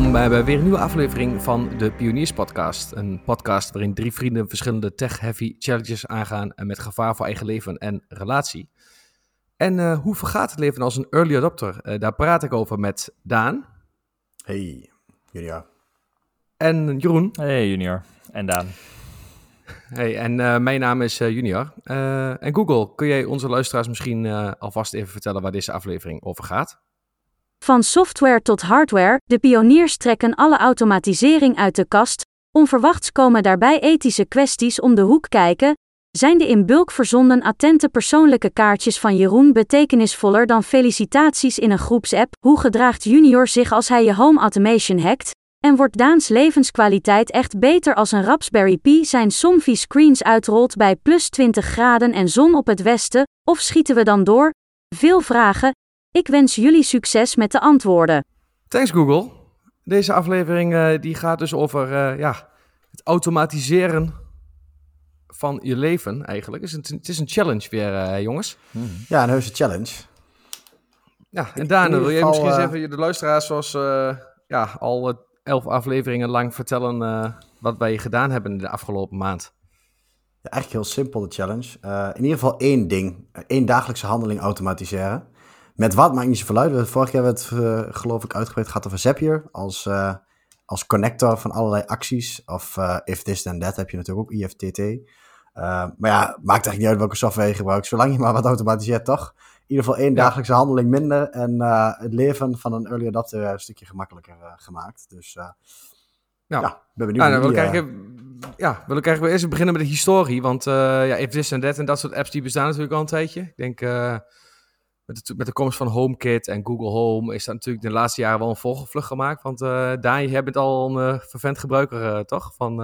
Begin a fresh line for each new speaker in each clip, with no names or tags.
welkom bij weer een nieuwe aflevering van de Pioniers Podcast. Een podcast waarin drie vrienden verschillende tech-heavy challenges aangaan met gevaar voor eigen leven en relatie. En uh, hoe vergaat het leven als een early adopter? Uh, daar praat ik over met Daan.
Hey, Junior.
En Jeroen.
Hey, Junior. En Daan.
Hey, en uh, mijn naam is Junior. en Google, kun jij onze luisteraars misschien alvast even vertellen waar deze aflevering over gaat?
Van software tot hardware, de pioniers trekken alle automatisering uit de kast. Onverwachts komen daarbij ethische kwesties om de hoek kijken. Zijn de in bulk verzonden attente persoonlijke kaartjes van Jeroen betekenisvoller dan felicitaties in een groepsapp? Hoe gedraagt Junior zich als hij je home automation hackt? En wordt Daans levenskwaliteit echt beter als een Raspberry Pi zijn Somfy screens uitrolt bij plus 20 graden en zon op het westen? Of schieten we dan door? Veel vragen, ik wens jullie succes met de antwoorden.
Thanks Google. Deze aflevering uh, die gaat dus over uh, ja, het automatiseren van je leven eigenlijk. Het is een, het is een challenge weer, uh, jongens.
Hmm. Ja, een heuse challenge.
Ja, en Daan, wil jij misschien eens even de luisteraars zoals ja, al elf afleveringen lang vertellen wat wij gedaan hebben de afgelopen maand?
Ja, eigenlijk heel simpel de challenge. in ieder geval één ding, één dagelijkse handeling automatiseren. Met wat maakt niet zoveel uit. Vorig jaar werd uh, geloof ik uitgebreid gehad over Zapier als, uh, als connector van allerlei acties. Of uh, if this then that heb je natuurlijk ook, IFTT. maar ja, maakt eigenlijk niet uit welke software je gebruikt. Zolang je maar wat automatiseert, toch? In ieder geval één dagelijkse handeling minder. En het leven van een early adopter een stukje gemakkelijker gemaakt. Dus ja, ja ben benieuwd.
Ja, nou, wil, kijken, ja, wil ik eigenlijk eerst beginnen met de historie. Want ja, if this and that en dat soort apps die bestaan natuurlijk al een tijdje. Ik denk met de, met de komst van HomeKit en Google Home is dat natuurlijk de laatste jaren wel een volgevlucht gemaakt. Want uh, Daan, je bent al een uh, vervent gebruiker, uh, toch? Van,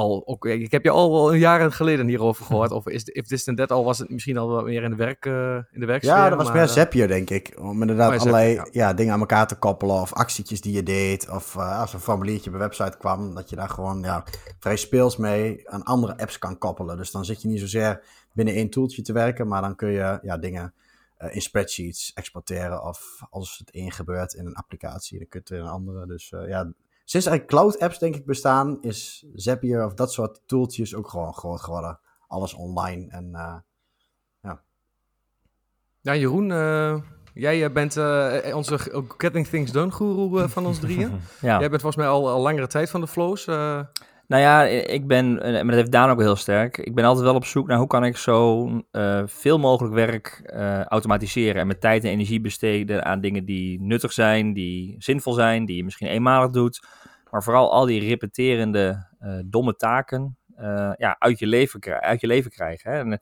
al, ook, ik heb je al wel een jaren geleden hierover gehoord. Of is If This and That al was het misschien al wat meer in de, werk, in de werksfeer.
Ja, dat was meer Zapier, denk ik. Om inderdaad allerlei ja. dingen aan elkaar te koppelen. Of actietjes die je deed. Of als een formuliertje bij website kwam. Dat je daar gewoon ja, vrij speels mee aan andere apps kan koppelen. Dus dan zit je niet zozeer binnen één tooltje te werken, maar dan kun je ja, dingen uh, in spreadsheets exporteren of als het één gebeurt in een applicatie, dan kun je het in een andere. Dus uh, ja, sinds er cloud apps denk ik bestaan, is Zapier of dat soort tooltjes ook gewoon groot geworden. Alles online en uh, ja.
Ja, Jeroen, jij bent onze Getting Things Done guru van ons drieën. ja. Jij bent volgens mij al, al langere tijd van de flows.
Nou ja, ik ben, eh, maar dat heeft Daan ook heel sterk. Ik ben altijd wel op zoek naar hoe kan ik zo uh, veel mogelijk werk uh, automatiseren. En met tijd en energie besteden aan dingen die nuttig zijn, die zinvol zijn, die je misschien eenmalig doet. Maar vooral al die repeterende domme taken ja, uit, je leven, je leven krijgen. Hè?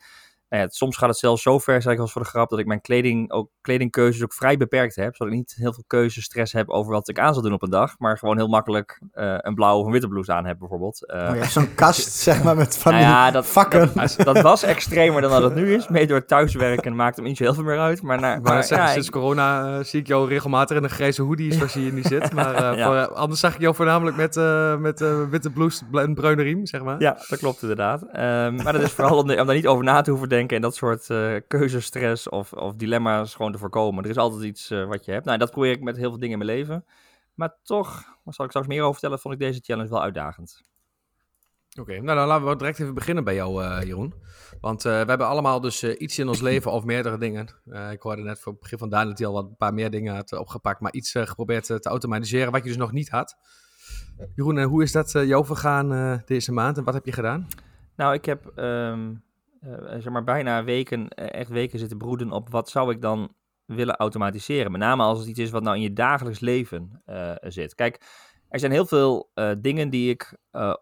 Nou ja, soms gaat het zelfs zo ver, zeg ik als voor de grap, dat ik mijn kleding, ook, kledingkeuzes ook vrij beperkt heb. Zodat ik niet heel veel keuzestress heb over wat ik aan zal doen op een dag. Maar gewoon heel makkelijk uh, een blauwe of een witte blouse aan heb, bijvoorbeeld.
Uh, oh Zo'n kast, zeg maar, met van nou ja, dat, vakken.
Dat, dat, was extremer dan dat het nu is. Mee door thuiswerken maakt hem niet zo heel veel meer uit. Maar,
naar, maar, ja, sinds corona uh, zie ik jou regelmatig in een grijze hoodie, zoals je hier nu zit. Maar ja. voor, anders zag ik jou voornamelijk met, met witte blouse en bruine riem, zeg maar.
Ja, dat klopt inderdaad. Um, maar dat is vooral om, om daar niet over na te hoeven denken en dat soort uh, keuzestress of, of dilemma's gewoon te voorkomen. Er is altijd iets uh, wat je hebt. Nou, dat probeer ik met heel veel dingen in mijn leven. Maar toch, daar zal ik straks meer over vertellen, vond ik deze challenge wel uitdagend.
Oké, okay, nou dan laten we direct even beginnen bij jou, uh, Jeroen. Want we hebben allemaal dus iets in ons leven of meerdere dingen. ik hoorde net voor het begin van Daan dat hij al wat een paar meer dingen had opgepakt, maar iets geprobeerd te automatiseren wat je dus nog niet had. Jeroen, hoe is dat jou vergaan deze maand en wat heb je gedaan?
Nou, ik heb um, uh, zeg maar bijna weken, eh, echt weken zitten broeden op wat zou ik dan willen automatiseren. Met name als het iets is wat nou in je dagelijks leven zit. Kijk, er zijn heel veel dingen die ik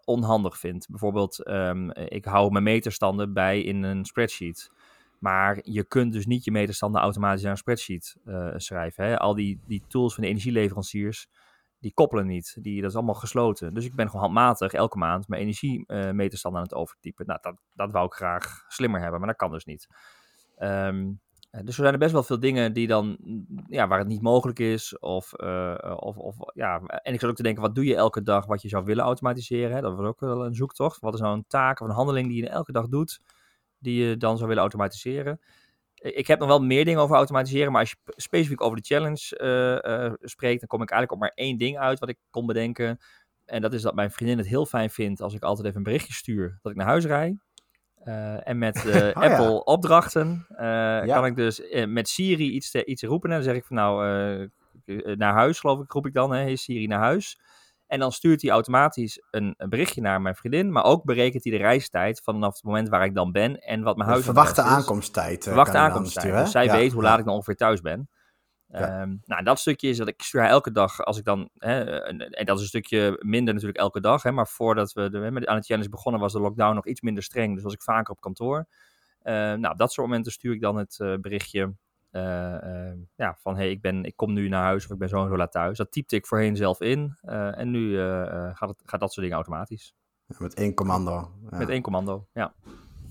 onhandig vind. Bijvoorbeeld, um, ik hou mijn meterstanden bij in een spreadsheet. Maar je kunt dus niet je meterstanden automatisch naar een spreadsheet schrijven. Hè? Al die, die tools van de energieleveranciers, die koppelen niet. Die, dat is allemaal gesloten. Dus ik ben gewoon handmatig elke maand mijn energiemeterstand uh, aan het overtypen. Nou, dat, dat wou ik graag slimmer hebben, maar dat kan dus niet. Um, dus er zijn er best wel veel dingen die dan, ja, waar het niet mogelijk is. Of, uh, of, of, ja, en ik zat ook te denken, wat doe je elke dag wat je zou willen automatiseren? Dat was ook wel een zoektocht. Wat is nou een taak of een handeling die je elke dag doet, die je dan zou willen automatiseren? Ik heb nog wel meer dingen over automatiseren, maar als je specifiek over de challenge uh, spreekt, dan kom ik eigenlijk op maar één ding uit wat ik kon bedenken. En dat is dat mijn vriendin het heel fijn vindt als ik altijd even een berichtje stuur dat ik naar huis rijd. en met oh, Apple opdrachten kan ik dus met Siri iets, iets roepen. En dan zeg ik van nou, naar huis geloof ik, roep ik dan. Hè, hey Siri, naar huis. En dan stuurt hij automatisch een, een, berichtje naar mijn vriendin, maar ook berekent hij de reistijd vanaf het moment waar ik dan ben en wat mijn huis
Verwachte aankomsttijd.
Verwachte aankomsttijd. Dus zij weet hoe laat ik dan ongeveer thuis ben. Ehm, nou, dat stukje is dat ik stuur elke dag als ik dan, hè, en dat is een stukje minder natuurlijk elke dag, hè, maar voordat we de, met, aan het challenge begonnen was de lockdown nog iets minder streng, dus was ik vaker op kantoor. Uh, nou, op dat soort momenten stuur ik dan het uh, berichtje ja, van hey, ik, ben, ik kom nu naar huis of ik ben zo en zo laat thuis. Dat typte ik voorheen zelf in. Uh, en nu gaat, het, gaat dat soort dingen automatisch.
met één commando.
Ja. Met één commando, ja.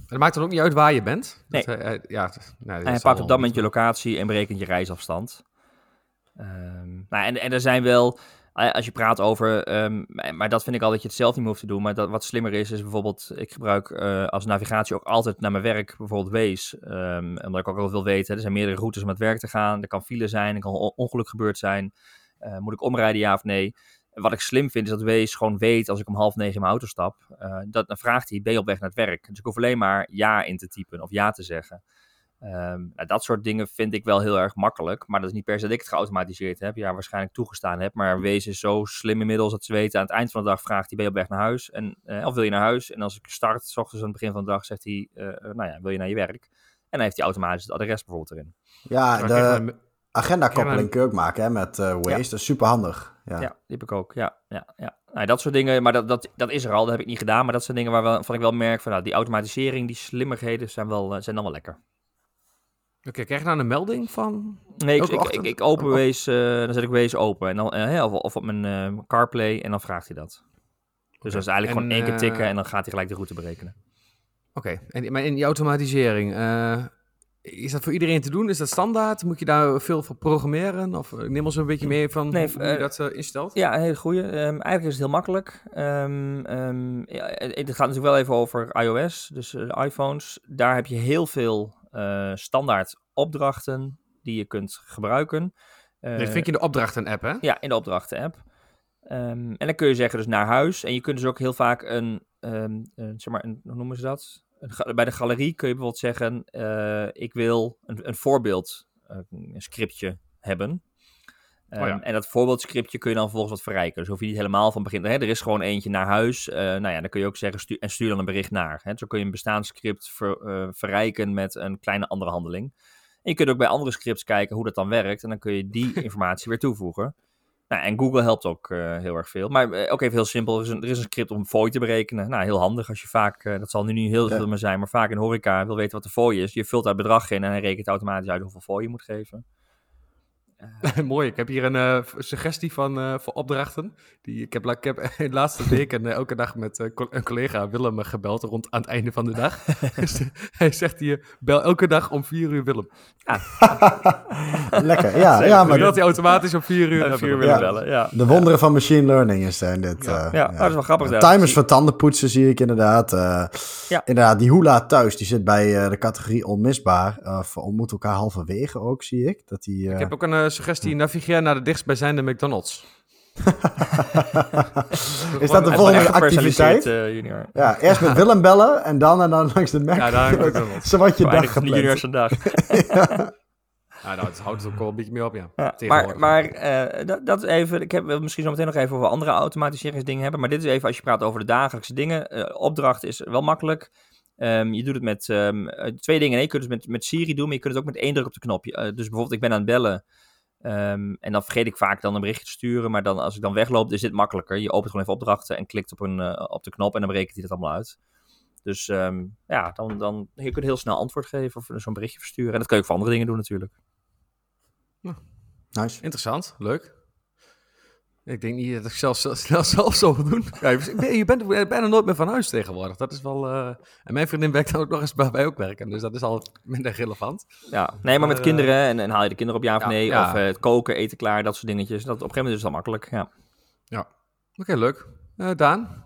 Het maakt dan ook niet uit waar je bent?
Nee. Dat, uh, ja, nee, en je pakt op dat moment je locatie en berekent je reisafstand. Um, nou, en, en er zijn wel als je praat over, ehm, maar dat vind ik al dat je het zelf niet meer hoeft te doen. Maar dat, wat slimmer is, is bijvoorbeeld, ik gebruik uh, als navigatie ook altijd naar mijn werk, bijvoorbeeld Waze. Um, omdat ik ook al wil weten, er zijn meerdere routes om het werk te gaan. Er kan file zijn, er kan ongeluk gebeurd zijn. Uh, moet ik omrijden, ja of nee? Wat ik slim vind, is dat Waze gewoon weet als ik om half negen in mijn auto stap. Dat, dan vraagt hij, ben je op weg naar het werk? Dus ik hoef alleen maar ja in te typen of ja te zeggen. Um, nou, dat soort dingen vind ik wel heel erg makkelijk. Maar dat is niet per se dat ik het geautomatiseerd heb. Ja, waarschijnlijk toegestaan heb. Maar Wees is zo slim inmiddels dat ze weten. Aan het eind van de dag vraagt hij, ben je op weg naar huis? En, uh, of wil je naar huis? En als ik start, s ochtends aan het begin van de dag, zegt hij, uh, nou ja, wil je naar je werk? En dan heeft hij automatisch het adres bijvoorbeeld erin.
Ja, de agenda-koppeling kun je ook maken hè, met uh, Waze. Ja. Dat is super handig. Ja.
ja, die heb ik ook. Ja, ja, ja. Nou, dat soort dingen, maar dat, dat, dat is er al. Dat heb ik niet gedaan. Maar dat zijn dingen waar wel, van ik wel merk van, nou, die automatisering, die slimmigheden zijn, wel, zijn dan wel lekker.
Oké, krijg je dan een melding van?
Nee, ik, ik, ik, open Waze, uh, dan zet ik Waze open. En dan, uh, of, of, op mijn uh, CarPlay en dan vraagt hij dat. Dus okay. dat is eigenlijk en, gewoon één keer tikken en dan gaat hij gelijk de route berekenen.
Oké, okay. maar in die automatisering, is dat voor iedereen te doen? Is dat standaard? Moet je daar veel voor programmeren? Of neem ons een beetje mee van nee, hoe je dat instelt?
Ja, een hele goede. Um, eigenlijk is het heel makkelijk. Um, um, ja, het gaat natuurlijk wel even over iOS, dus iPhones. Daar heb je heel veel standaard opdrachten die je kunt gebruiken.
Uh, Dit vind je in de opdrachten-app, hè?
Ja, in de opdrachten-app. Um, en dan kun je zeggen dus naar huis. En je kunt dus ook heel vaak een, um, een zeg maar, een, hoe noemen ze dat? Een, bij de galerie kun je bijvoorbeeld zeggen, uh, ik wil een, een voorbeeld, een scriptje hebben. Um, oh ja. En dat voorbeeldscriptje kun je dan vervolgens wat verrijken. Dus hoef je niet helemaal van begin. Hè, er is gewoon eentje naar huis. Uh, nou ja, dan kun je ook zeggen stuur, en stuur dan een bericht naar. Hè. Zo kun je een bestaand script ver, uh, verrijken met een kleine andere handeling. En je kunt ook bij andere scripts kijken hoe dat dan werkt. En dan kun je die informatie weer toevoegen. Nou, en Google helpt ook uh, heel erg veel. Maar ook even heel simpel. Er is, een, er is een script om fooi te berekenen. Nou, heel handig als je vaak, dat zal nu niet heel veel ja. meer zijn, maar vaak in horeca wil weten wat de fooi is. Je vult daar bedrag in en hij rekent automatisch uit hoeveel fooi je moet geven.
Uh, Mooi, ik heb hier een uh, suggestie van uh, voor opdrachten. Die, ik, heb, ik heb de laatste week en elke dag met een collega Willem gebeld rond aan het einde van de dag. Dus, hij zegt hier, bel elke dag om vier uur Willem.
Ja. Lekker, ja. ja
maar dat hij automatisch om vier uur,
vier uur willen bellen. Ja.
De wonderen van machine learning zijn dit.
Ja, ja. Dat is wel grappig.
Timers voor tandenpoetsen zie ik inderdaad. ja. Inderdaad, die Hula thuis, die zit bij de categorie onmisbaar. of ontmoet elkaar halverwege ook, zie ik. Dat die,
ik heb ook een suggestie, navigeer naar de dichtstbijzijnde McDonald's.
is dat de volgende activiteit? Uh, junior. Ja, eerst met Willem bellen en dan en dan langs de Mac. Ja, daar McDonald's. Zo wat je dag gepland.
junior zijn dag.
ja. Ja, nou, het houdt het ook wel een beetje mee op, ja. ja
maar maar uh, dat, dat is even, ik heb misschien zo meteen nog even over andere automatiseringsdingen hebben, maar dit is even als je praat over de dagelijkse dingen. Uh, opdracht is wel makkelijk. Um, je doet het met um, twee dingen. Nee, je kunt het met, met Siri doen, maar je kunt het ook met één druk op de knop. Uh, dus bijvoorbeeld, ik ben aan het bellen. Um, en dan vergeet ik vaak dan een berichtje te sturen. Maar dan, als ik dan wegloop, is dit makkelijker. Je opent gewoon even opdrachten en klikt op, een, uh, op de knop en dan berekent hij dat allemaal uit. Dus ja, dan, dan je kunt heel snel antwoord geven of zo'n berichtje versturen. En dat kun je ook voor andere dingen doen natuurlijk.
Nice. Interessant, leuk. Ik denk niet dat ik zelf snel zelf zo wil doen. Ja, je bent bijna nooit meer van huis tegenwoordig. Dat is wel. Uh... En mijn vriendin werkt dan ook nog eens bij mij ook werken. Dus dat is al minder relevant.
Ja, nee, maar met uh, kinderen. En, en, haal je de kinderen op ja of ja, nee. Ja. Of uh, het koken, eten klaar, dat soort dingetjes. Dat, op een gegeven moment is het al makkelijk. Ja.
Ja. Oké, okay, leuk. Daan?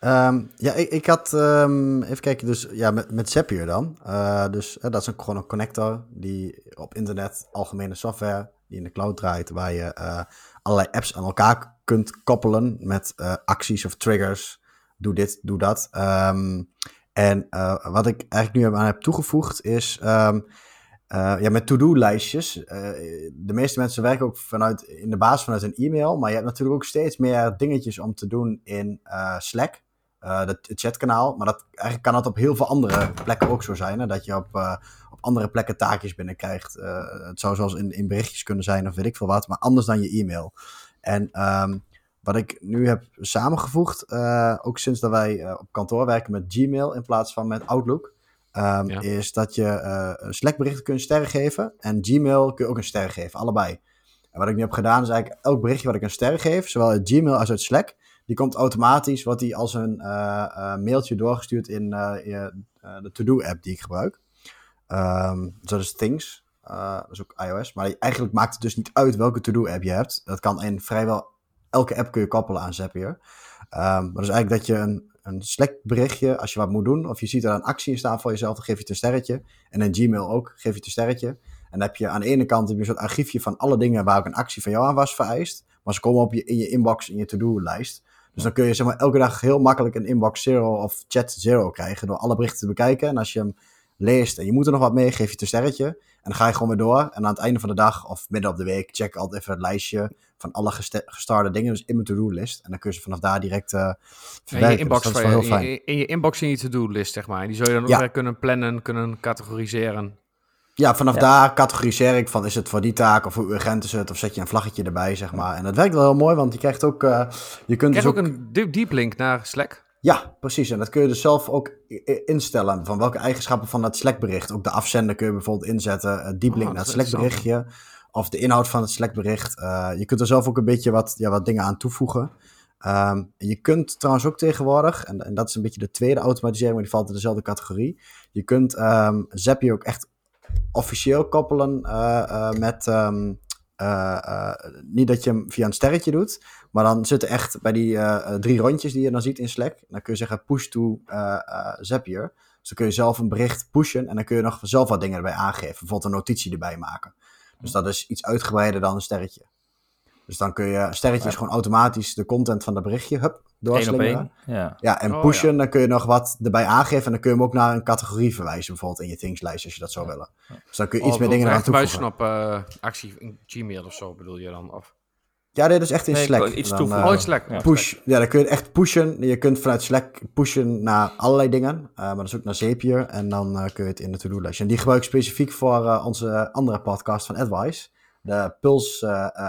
Ehm, ja, ik, ik had, um, even kijken, dus ja, met, met Zapier dan. Uh, dus uh, dat is een, gewoon een connector die op internet algemene software die in de cloud draait, waar je uh, allerlei apps aan elkaar kunt koppelen met acties of triggers. Doe dit, doe dat. Um, en wat ik eigenlijk nu aan heb toegevoegd is, ja, met to-do-lijstjes. de meeste mensen werken ook vanuit, in de basis vanuit een e-mail, maar je hebt natuurlijk ook steeds meer dingetjes om te doen in Slack. Het chatkanaal. Maar dat, eigenlijk kan dat op heel veel andere plekken ook zo zijn. Hè? Dat je op, op andere plekken taakjes binnenkrijgt. Uh, het zou zoals in, in berichtjes kunnen zijn of weet ik veel wat. Maar anders dan je e-mail. En um, wat ik nu heb samengevoegd, ook sinds dat wij op kantoor werken met Gmail in plaats van met Outlook. Um, ja. Is dat je Slack berichten kunt sterren geven. En Gmail kun je ook een ster geven. Allebei. En wat ik nu heb gedaan is eigenlijk elk berichtje wat ik een ster geef. Zowel uit Gmail als uit Slack die komt automatisch, wat hij als een uh, uh, mailtje doorgestuurd in uh, de To-Do-app die ik gebruik. Um, dat is Things, dat is ook iOS. Maar eigenlijk maakt het dus niet uit welke To-Do-app je hebt. Dat kan in vrijwel elke app kun je koppelen aan Zapier. Um, maar dus eigenlijk dat je een, een Slack berichtje, als je wat moet doen, of je ziet er een actie in staan voor jezelf, dan geef je het een sterretje. En in Gmail ook, geef je het een sterretje. En dan heb je aan de ene kant een soort archiefje van alle dingen waar ook een actie van jou aan was vereist. Maar ze komen op je, in je inbox, in je to-do-lijst. Dus dan kun je zeg maar, elke dag heel makkelijk een inbox zero of chat zero krijgen door alle berichten te bekijken. En als je hem leest en je moet er nog wat mee, geef je het een sterretje. En dan ga je gewoon weer door. En aan het einde van de dag of midden op de week check altijd even het lijstje van alle gestarte dingen. Dus in mijn to-do-list. En dan kun je ze vanaf daar direct uh,
verwerken. In je inbox, dus dat is wel heel fijn. In je, in je inbox in je to-do-list, zeg maar. En die zou je dan ook ja. weer kunnen plannen, kunnen categoriseren.
Ja, vanaf daar categoriseer ik van is het voor die taak of hoe urgent is het of zet je een vlaggetje erbij, zeg maar. En dat werkt wel heel mooi, want je krijgt ook... Uh, je kunt
dus
ook,
ook een deep link naar Slack.
Ja, precies. En dat kun je dus zelf ook instellen. Van welke eigenschappen van dat Slack-bericht. Ook de afzender kun je bijvoorbeeld inzetten. Uh, deep link oh, naar het Slack-berichtje. Of de inhoud van het Slack-bericht. Uh, je kunt er zelf ook een beetje wat, ja, wat dingen aan toevoegen. Um, je kunt trouwens ook tegenwoordig, en, en, dat is een beetje de tweede automatisering, maar die valt in dezelfde categorie. Je kunt um, Zapier ook echt officieel koppelen uh, uh, met. Um, uh, niet dat je hem via een sterretje doet, maar dan zitten echt bij die drie rondjes die je dan ziet in Slack. Dan kun je zeggen push to Zapier. Dus dan kun je zelf een bericht pushen en dan kun je nog zelf wat dingen erbij aangeven. Bijvoorbeeld een notitie erbij maken. Dus dat is iets uitgebreider dan een sterretje. Dus dan kun je sterretjes gewoon automatisch de content van dat berichtje hup, doorslingeren.
Ja.
ja, en oh, pushen, dan kun je nog wat erbij aangeven. En dan kun je hem ook naar een categorie verwijzen, bijvoorbeeld in je thingslijst, als je dat zou willen. Dus dan kun je iets oh, meer dingen aan toevoegen.
uh, actie in Gmail of zo, bedoel je dan? Of?
Ja, dit is echt in nee, Slack.
Iets
dan,
toevoegen. Uh,
oh, Slack.
Push. Ja, dan kun je echt pushen. Je kunt vanuit Slack pushen naar allerlei dingen. Uh, maar dat is ook naar Zapier. En dan uh, kun je het in de to-do-lijstje. En die gebruik ik specifiek voor onze andere podcast van Advice. De Puls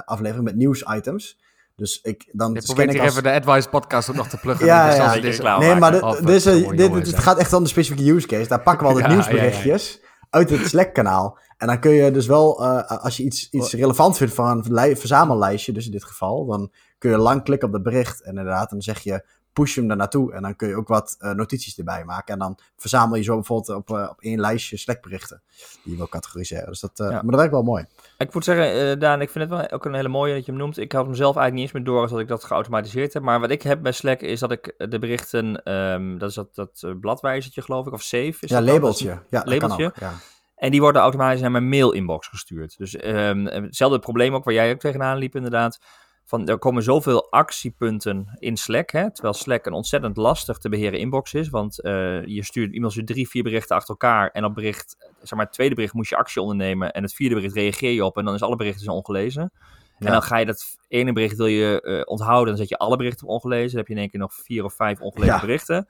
aflevering met nieuwsitems. Dus ik dan.
Ik probeer als... even de Advice podcast ook nog te pluggen.
ja, ja, ja. Dit, nee, maar dit, dit, dit, dit, het gaat echt om de specifieke use case. Daar pakken we al de nieuwsberichtjes uit het Slack-kanaal. En dan kun je dus wel, uh, als je iets, iets relevant vindt van een verzamellijstje, dus in dit geval, dan kun je lang klikken op het bericht. En inderdaad, dan zeg je push hem er naartoe. En dan kun je ook wat uh, notities erbij maken. En dan verzamel je zo bijvoorbeeld op, uh, op één lijstje Slack-berichten die je wil categoriseren. Dus dat, uh, ja. Maar dat werkt wel mooi.
Ik moet zeggen, Daan, ik vind het wel ook een hele mooie dat je hem noemt. Ik had hem zelf eigenlijk niet eens meer door dat ik dat geautomatiseerd heb. Maar wat ik heb bij Slack is dat ik de berichten, um, dat is dat, dat bladwijzertje geloof ik, of save. Is
ja, labeltje. Ja,
labeltje.
Ook, ja.
En die worden automatisch naar mijn mail-inbox gestuurd. Dus um, hetzelfde probleem ook waar jij ook tegenaan liep inderdaad van er komen zoveel actiepunten in Slack, hè, terwijl Slack een ontzettend lastig te beheren inbox is, want uh, je stuurt iemand stuurt drie, vier berichten achter elkaar en op bericht, zeg maar het tweede bericht moet je actie ondernemen en het vierde bericht reageer je op en dan is alle berichten zijn ongelezen. Ja. En dan ga je dat ene bericht wil je uh, onthouden, dan zet je alle berichten op ongelezen, dan heb je in één keer nog vier of vijf ongelezen ja. berichten.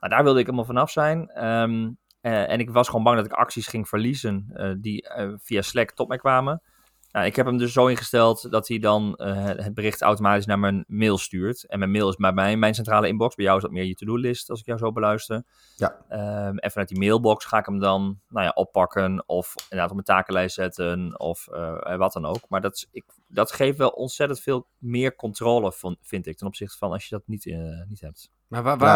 Nou, daar wilde ik helemaal vanaf zijn. Um, uh, en ik was gewoon bang dat ik acties ging verliezen die via Slack tot mij kwamen. Nou, ik heb hem dus zo ingesteld dat hij dan uh, het bericht automatisch naar mijn mail stuurt. En mijn mail is bij mij mijn centrale inbox. Bij jou is dat meer je to-do-list, als ik jou zo beluister.
Ja.
Um, en vanuit die mailbox ga ik hem dan nou ja, oppakken of inderdaad op mijn takenlijst zetten of uh, wat dan ook. Maar dat, is, ik, dat geeft wel ontzettend veel meer controle, van, vind ik, ten opzichte van als je dat niet, uh, niet hebt.
Maar waar, waar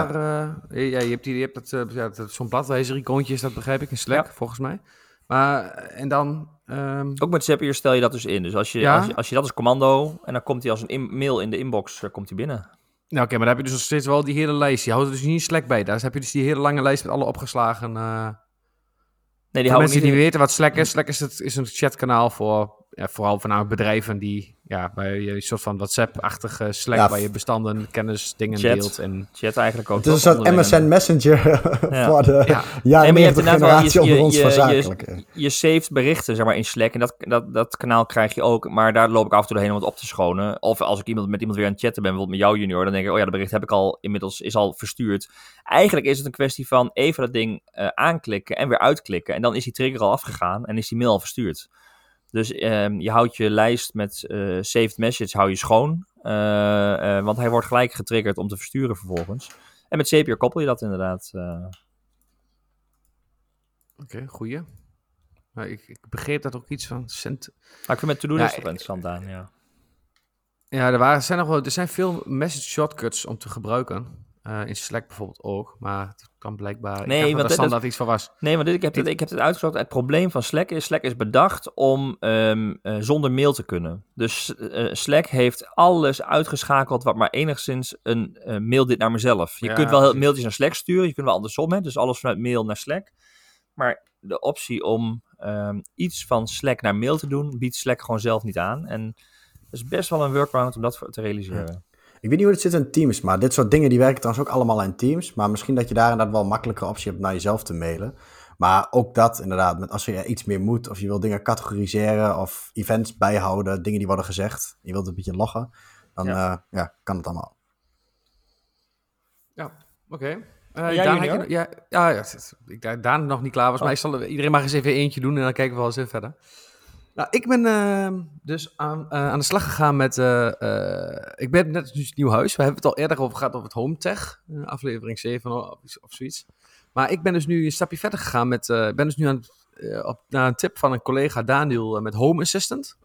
ja, je hebt, die, je hebt dat, ja, dat, zo'n bladwijzer-icoontje, is dat begrijp ik, in Slack, ja. volgens mij. Maar, en dan... Um...
Ook met Zapier stel je dat dus in. Dus als je, ja? als je, als je dat als commando... en dan komt hij als een in, mail in de inbox uh, komt hij binnen.
Nou, oké, maar dan heb je dus nog steeds wel die hele lijst. Je houdt er dus niet Slack bij. Daar heb je dus die hele lange lijst met alle opgeslagen... Uh...
Nee,
die mensen die niet weten wat Slack is, Slack is, het, is een chatkanaal voor ja, vooral voornamelijk bedrijven die ja, bij je een soort van WhatsApp-achtige Slack ja, waar je bestanden, kennis, dingen deelt. En
chat eigenlijk ook.
Het is een soort MSN Messenger voor de ja. jaren nee, generatie onder ons van zakelijk.
Je, saved berichten zeg maar, in Slack en dat, dat, dat kanaal krijg je ook, maar daar loop ik af en toe doorheen om het op te schonen. Of als ik iemand, met iemand weer aan het chatten ben, bijvoorbeeld met jou junior, dan denk ik, oh ja, dat bericht heb ik al inmiddels, is al verstuurd. Eigenlijk is het een kwestie van even dat ding uh, aanklikken en weer uitklikken en dan is die trigger al afgegaan en is die mail al verstuurd. Dus um, je houdt je lijst met uh, saved message hou je schoon. Uh, uh, want hij wordt gelijk getriggerd om te versturen vervolgens. En met Zapier koppel je dat inderdaad.
Oké, okay, goeie. Nou, ik, ik, begreep dat ook iets van cent.
Maar ik vind met to-do list ja, interessant aan, ja.
Ja, er, waren, zijn nog wel, er zijn veel message shortcuts om te gebruiken. In Slack bijvoorbeeld ook. Maar kan blijkbaar. Nee, want dat dat iets van was.
Nee, maar dit, ik, heb dit, ik heb het uitgezocht. Het probleem van Slack is: Slack is bedacht om um, uh, zonder mail te kunnen. Dus uh, Slack heeft alles uitgeschakeld wat maar enigszins een mail dit naar mezelf. Je ja, kunt wel precies. mailtjes naar Slack sturen, je kunt wel andersom, hè, dus alles vanuit mail naar Slack. Maar de optie om um, iets van Slack naar mail te doen, biedt Slack gewoon zelf niet aan. En het is best wel een workaround om dat te realiseren. Ja.
Ik weet niet hoe het zit in Teams, maar dit soort dingen die werken trouwens ook allemaal in Teams. Maar misschien dat je daar inderdaad wel een makkelijke optie hebt naar jezelf te mailen. Maar ook dat inderdaad, met als je iets meer moet of je wil dingen categoriseren of events bijhouden, dingen die worden gezegd, je wilt een beetje loggen, dan ja. Uh, ja kan het allemaal.
Ja, oké. Okay. Uh, ja, Daan, je, ja, ja, ja, ik Daan nog niet klaar was, oh. maar ik zal, iedereen mag eens even eentje doen en dan kijken we wel eens even verder. Nou, ik ben uh, dus aan, uh, aan de slag gegaan met. Uh, ik ben net dus nieuw huis. We hebben het al eerder over gehad over het home tech, aflevering 7 of, of, zoiets. Maar ik ben dus nu een stapje verder gegaan met. Ik ben dus nu aan, op, naar een tip van een collega Daniel met Home Assistant.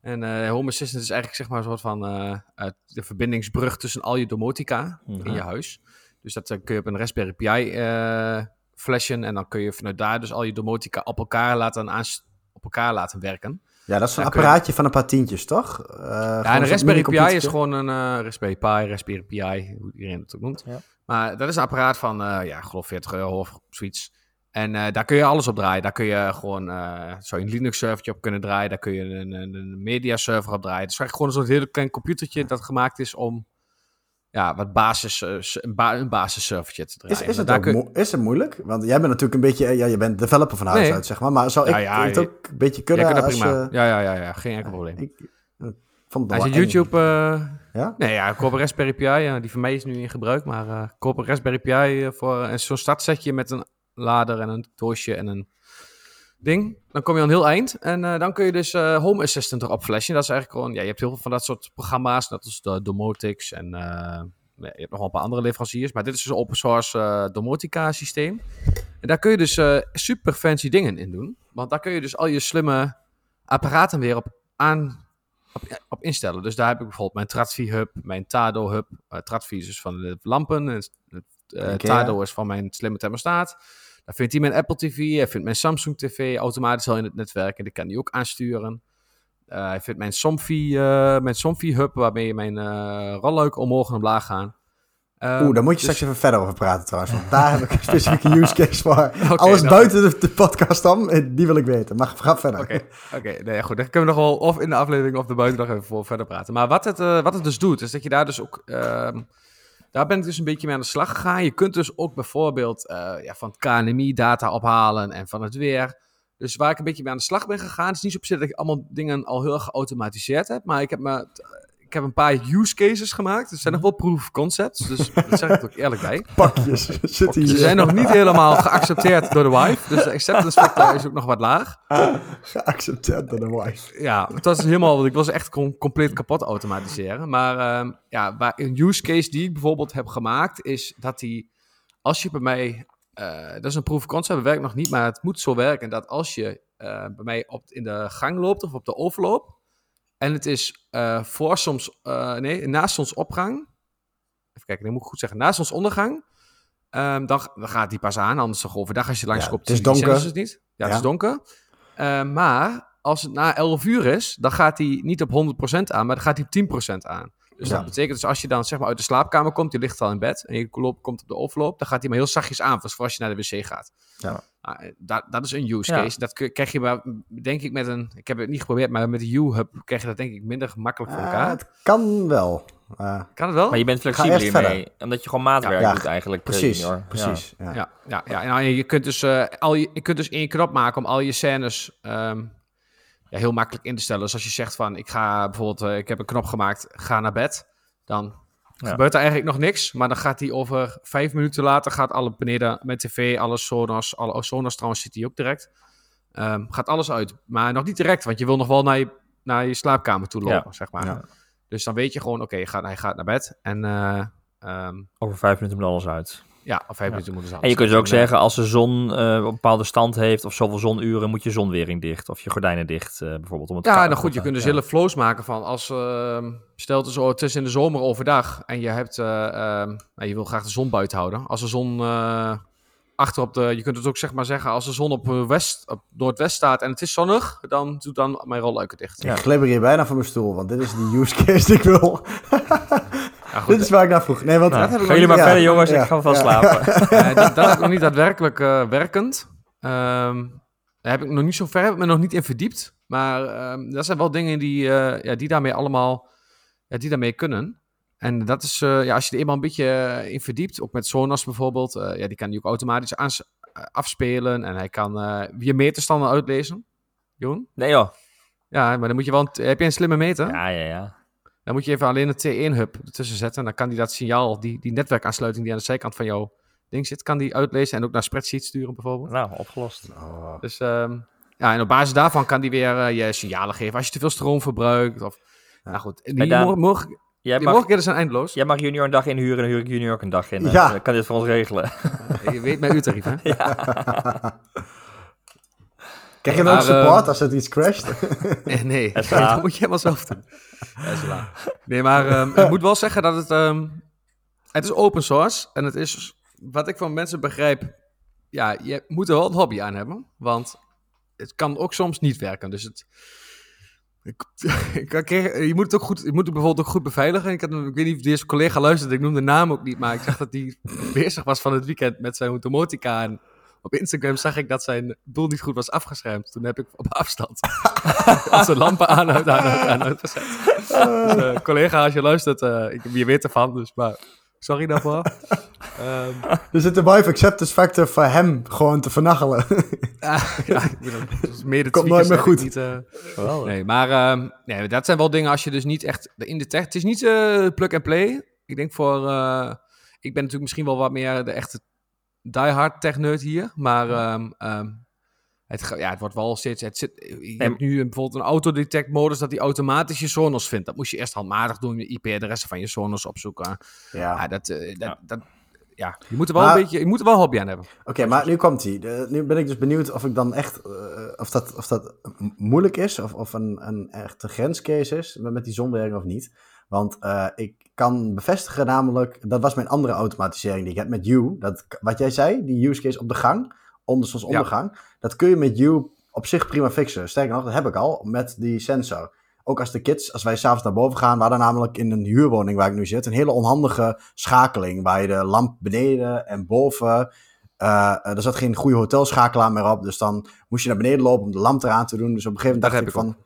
En Home Assistant is eigenlijk zeg maar een soort van de verbindingsbrug tussen al je domotica in je huis. Dus dat kun je op een Raspberry Pi flashen en dan kun je vanuit daar dus al je domotica op elkaar laten aansluiten op elkaar laten werken.
Ja, dat is een apparaatje van een paar tientjes, toch?
Uh, ja, een Raspberry Pi is gewoon een uh, Raspberry Pi, Raspberry Pi, hoe iedereen het ook noemt. Ja. Maar dat is een apparaat van, uh, ja, geloof 40 euro of zoiets. En daar kun je alles op draaien. Daar kun je gewoon zo een Linux-servertje op kunnen draaien. Daar kun je een, een, een media-server op draaien. Het is eigenlijk gewoon een soort heel klein computertje dat gemaakt is om ja, wat basis, uh, een, ba een basisservertje te draaien.
Is, is, het is het moeilijk? Want jij bent natuurlijk een beetje, ja, je bent developer van huis uit, zeg maar. Maar zou ik ja, het ook een beetje kunnen? Ja,
als, prima. ja, ja, ja, ja, geen enkel probleem. Ik, vond het Als je YouTube... Uh, ja? Nee, ja, een Raspberry Pi. Ja, die van mij is nu in gebruik. Maar uh, een Raspberry Pi voor uh, zo'n startsetje met een lader en een doosje en een ding. Dan kom je aan heel eind. En uh, dan kun je dus uh, Home Assistant erop flashen. Dat is eigenlijk gewoon... Ja, je hebt heel veel van dat soort programma's. Net als de Domotix en... Uh, je hebt nog wel een paar andere leveranciers. Maar dit is dus een open source Domotica systeem. En daar kun je dus super fancy dingen in doen. Want daar kun je dus al je slimme apparaten weer op aan... Op, op instellen. Dus daar heb ik bijvoorbeeld mijn Tradfi Hub, mijn Tado Hub. Tradfi is dus van de lampen. En, Tado is van mijn slimme thermostaat. Dan vindt hij mijn Apple TV, hij vindt mijn Samsung TV automatisch al in het netwerk en die kan hij ook aansturen. Uh, hij vindt mijn Somfy, uh, mijn Somfy Hub, waarmee je mijn uh, rolluik omhoog en omlaag gaan.
Um, Oeh, daar moet je dus... straks even verder over praten trouwens, want daar heb ik een specifieke use case voor. okay, Alles nou, buiten de, de, podcast dan, die wil ik weten. Maar ga verder.
Oké, okay, okay, nee, goed. Dan kunnen we nog wel of in de aflevering of de buiten nog even voor verder praten. Maar wat het, wat het dus doet, is dat je daar dus ook... Ehm, daar ben ik dus een beetje mee aan de slag gegaan. Je kunt dus ook bijvoorbeeld uh, ja, van het KNMI data ophalen en van het weer. Dus waar ik een beetje mee aan de slag ben gegaan, is niet zo op zich dat ik allemaal dingen al heel geautomatiseerd heb. Maar ik heb me ik heb een paar use cases gemaakt. Er zijn nog wel proof of concepts, dus dat zeg ik ook eerlijk bij.
Pakjes zitten hier.
Ze zijn nog niet helemaal geaccepteerd door de wife, dus de acceptance factor is ook nog wat laag.
geaccepteerd door de wife.
Ja, het was helemaal, want ik was echt compleet kapot automatiseren. Maar uh, ja, waar, een use case die ik bijvoorbeeld heb gemaakt, is dat die, als je bij mij, uh, dat is een proof of concept, dat werkt nog niet, maar het moet zo werken dat als je uh, bij mij op, in de gang loopt of op de overloop, en het is uh, voor soms, uh, nee, naast zonsopgang. Even kijken, dan moet ik goed zeggen. Naast zonsondergang. Um, dan, dan gaat die pas aan, anders toch overdag als je langs ja, komt.
Het is donker.
Het niet. Ja, het is donker. Uh, maar als het na 11 uur is, dan gaat hij niet op 100% aan, maar dan gaat hij op 10% aan. Dus dat betekent dus als je dan zeg maar uit de slaapkamer komt, je ligt al in bed en je komt op de overloop, dan gaat hij maar heel zachtjes aan, voor als je naar de wc gaat. Ja. Nou, eh, dat, dat is een use case. Dat krijg je maar, denk ik met een, ik heb het niet geprobeerd, maar met de U-hub krijg je dat denk ik minder gemakkelijk voor elkaar.
het kan wel.
Uh, kan het wel?
Maar je bent flexibel hiermee, omdat je gewoon maatwerk ja, doet eigenlijk.
Precies, precies.
Ja, ja, ja. ja, Nou, je, kunt dus, uh, al je, je kunt dus één knop maken om al je scènes um, ja, heel makkelijk in te stellen. Dus als je zegt van, ik ga bijvoorbeeld, uh, ik heb een knop gemaakt, ga naar bed. Dan gebeurt er eigenlijk nog niks. Maar dan gaat hij over vijf minuten later, gaat alle beneden met tv, alle Sonos, alle Sonos trouwens zit hij ook direct. Um, gaat alles uit. Maar nog niet direct, want je wil nog wel naar je, naar je slaapkamer toe lopen, zeg maar. Dus dan weet je gewoon, oké, okay, hij gaat naar bed. En, uh, um,
over vijf minuten moet alles uit.
Ja, of vijf minuten moeten ze
En je kunt dus ook zeggen, als de zon uh, een bepaalde stand heeft, of zoveel zonuren, moet je zonwering dicht, of je gordijnen dicht, uh, bijvoorbeeld. Om het
ja, nou goed, je kunt dus hele flows maken van, als, uh, stel het, zo, het is in de zomer overdag, en je hebt, uh, nou, je wil graag de zon buiten houden. Als de zon achter op de, je kunt het ook zeg maar zeggen, als de zon op, west, op noordwest staat en het is zonnig, dan doe dan mijn rolluiken dicht.
Ja. Ik glibber hier bijna van mijn stoel, want dit is de use case die ik wil. Dit is waar ik naar vroeg. Nee, want
nou, jullie maar verder, jongens. Ik ga van slapen.
dat, dat heb ik nog niet daadwerkelijk uh, werkend. Um, daar heb ik nog niet zo ver, heb ik me nog niet in verdiept. Maar um, dat zijn wel dingen die, uh, ja, die daarmee allemaal, ja, die daarmee kunnen. En dat is, uh, ja, als je er eenmaal een beetje in verdiept, ook met Sonos bijvoorbeeld, ja, die kan die ook automatisch aans afspelen. En hij kan je meterstanden uitlezen. Joen?
Nee joh.
Ja, maar dan moet je wel, heb je een slimme meter?
Ja, ja, ja.
Dan moet je even alleen een T1-hub ertussen zetten. En dan kan die dat signaal, die, die netwerkaansluiting die aan de zijkant van jouw ding zit, kan die uitlezen en ook naar spreadsheet sturen bijvoorbeeld.
Nou, opgelost.
Oh. Dus um, ja, en op basis daarvan kan die weer uh, je signalen geven als je te veel stroom verbruikt. Of, ja. Nou goed, die Daan, morgen, jij die mag, mogelijkheden zijn eindeloos.
Jij mag junior een dag inhuren en dan huur ik junior ook een dag in. Ja. Dan kan dit voor ons regelen.
je weet mijn uurtarief, hè? ja.
Krijg je dan ook support als het iets crasht?
nee, nee. dat moet je helemaal zelf doen. Nee, maar um, ik moet wel zeggen dat het... Um, het is open source en het is, wat ik van mensen begrijp... Ja, je moet er wel een hobby aan hebben, want het kan ook soms niet werken. Dus het... Ik, ik, je moet het ook goed, je moet het bijvoorbeeld ook goed beveiligen. Ik, had, ik weet niet of deze collega luisterde, ik noem de naam ook niet, maar ik zag dat hij bezig was van het weekend met zijn automotica. En op Instagram zag ik dat zijn doel niet goed was afgeschermd. Toen heb ik op afstand zijn lampen aan uit, aan, aan uitgezet. Dus, uh, collega, als je luistert, uh, ik, je weet ervan, dus maar sorry daarvoor.
um, er zit een wife acceptance factor voor hem gewoon te vernachelen.
ja, ja, ik bedoel, meer de
Komt nooit meer goed.
Niet, uh, nee, maar um, nee, dat zijn wel dingen als je dus niet echt in de tech... Het is niet plug and play. Ik denk voor... ik ben natuurlijk misschien wel wat meer de echte diehard tech-nerd hier, maar um, um, het, ja, het wordt wel steeds... Het zit, je hebt nu bijvoorbeeld een autodetect-modus dat die automatisch je Sonos vindt. Dat moest je eerst handmatig doen, je IP-adressen van je Sonos opzoeken. Ja. ja dat, uh, dat, ja. dat ja, je moet er wel een beetje, je moet er wel hobby aan hebben.
Oké, maar nu komt hij. nu ben ik dus benieuwd of ik dan echt, uh, of, dat, of dat moeilijk is, of, of een, een echte grenscase is met die zonwerking of niet. Want uh, ik kan bevestigen namelijk, dat was mijn andere automatisering die ik heb met You. Dat, wat jij zei, die use case op de gang, onder zoals ondergang, dat kun je met You op zich prima fixen. Sterker nog, dat heb ik al met die sensor. Ook als de kids, als wij s'avonds naar boven gaan, we hadden namelijk in een huurwoning waar ik nu zit, een hele onhandige schakeling. Waar je de lamp beneden en boven. Uh, er zat geen goede hotelschakelaar meer op. Dus dan moest je naar beneden lopen om de lamp eraan te doen. Dus op een gegeven moment dacht ik van.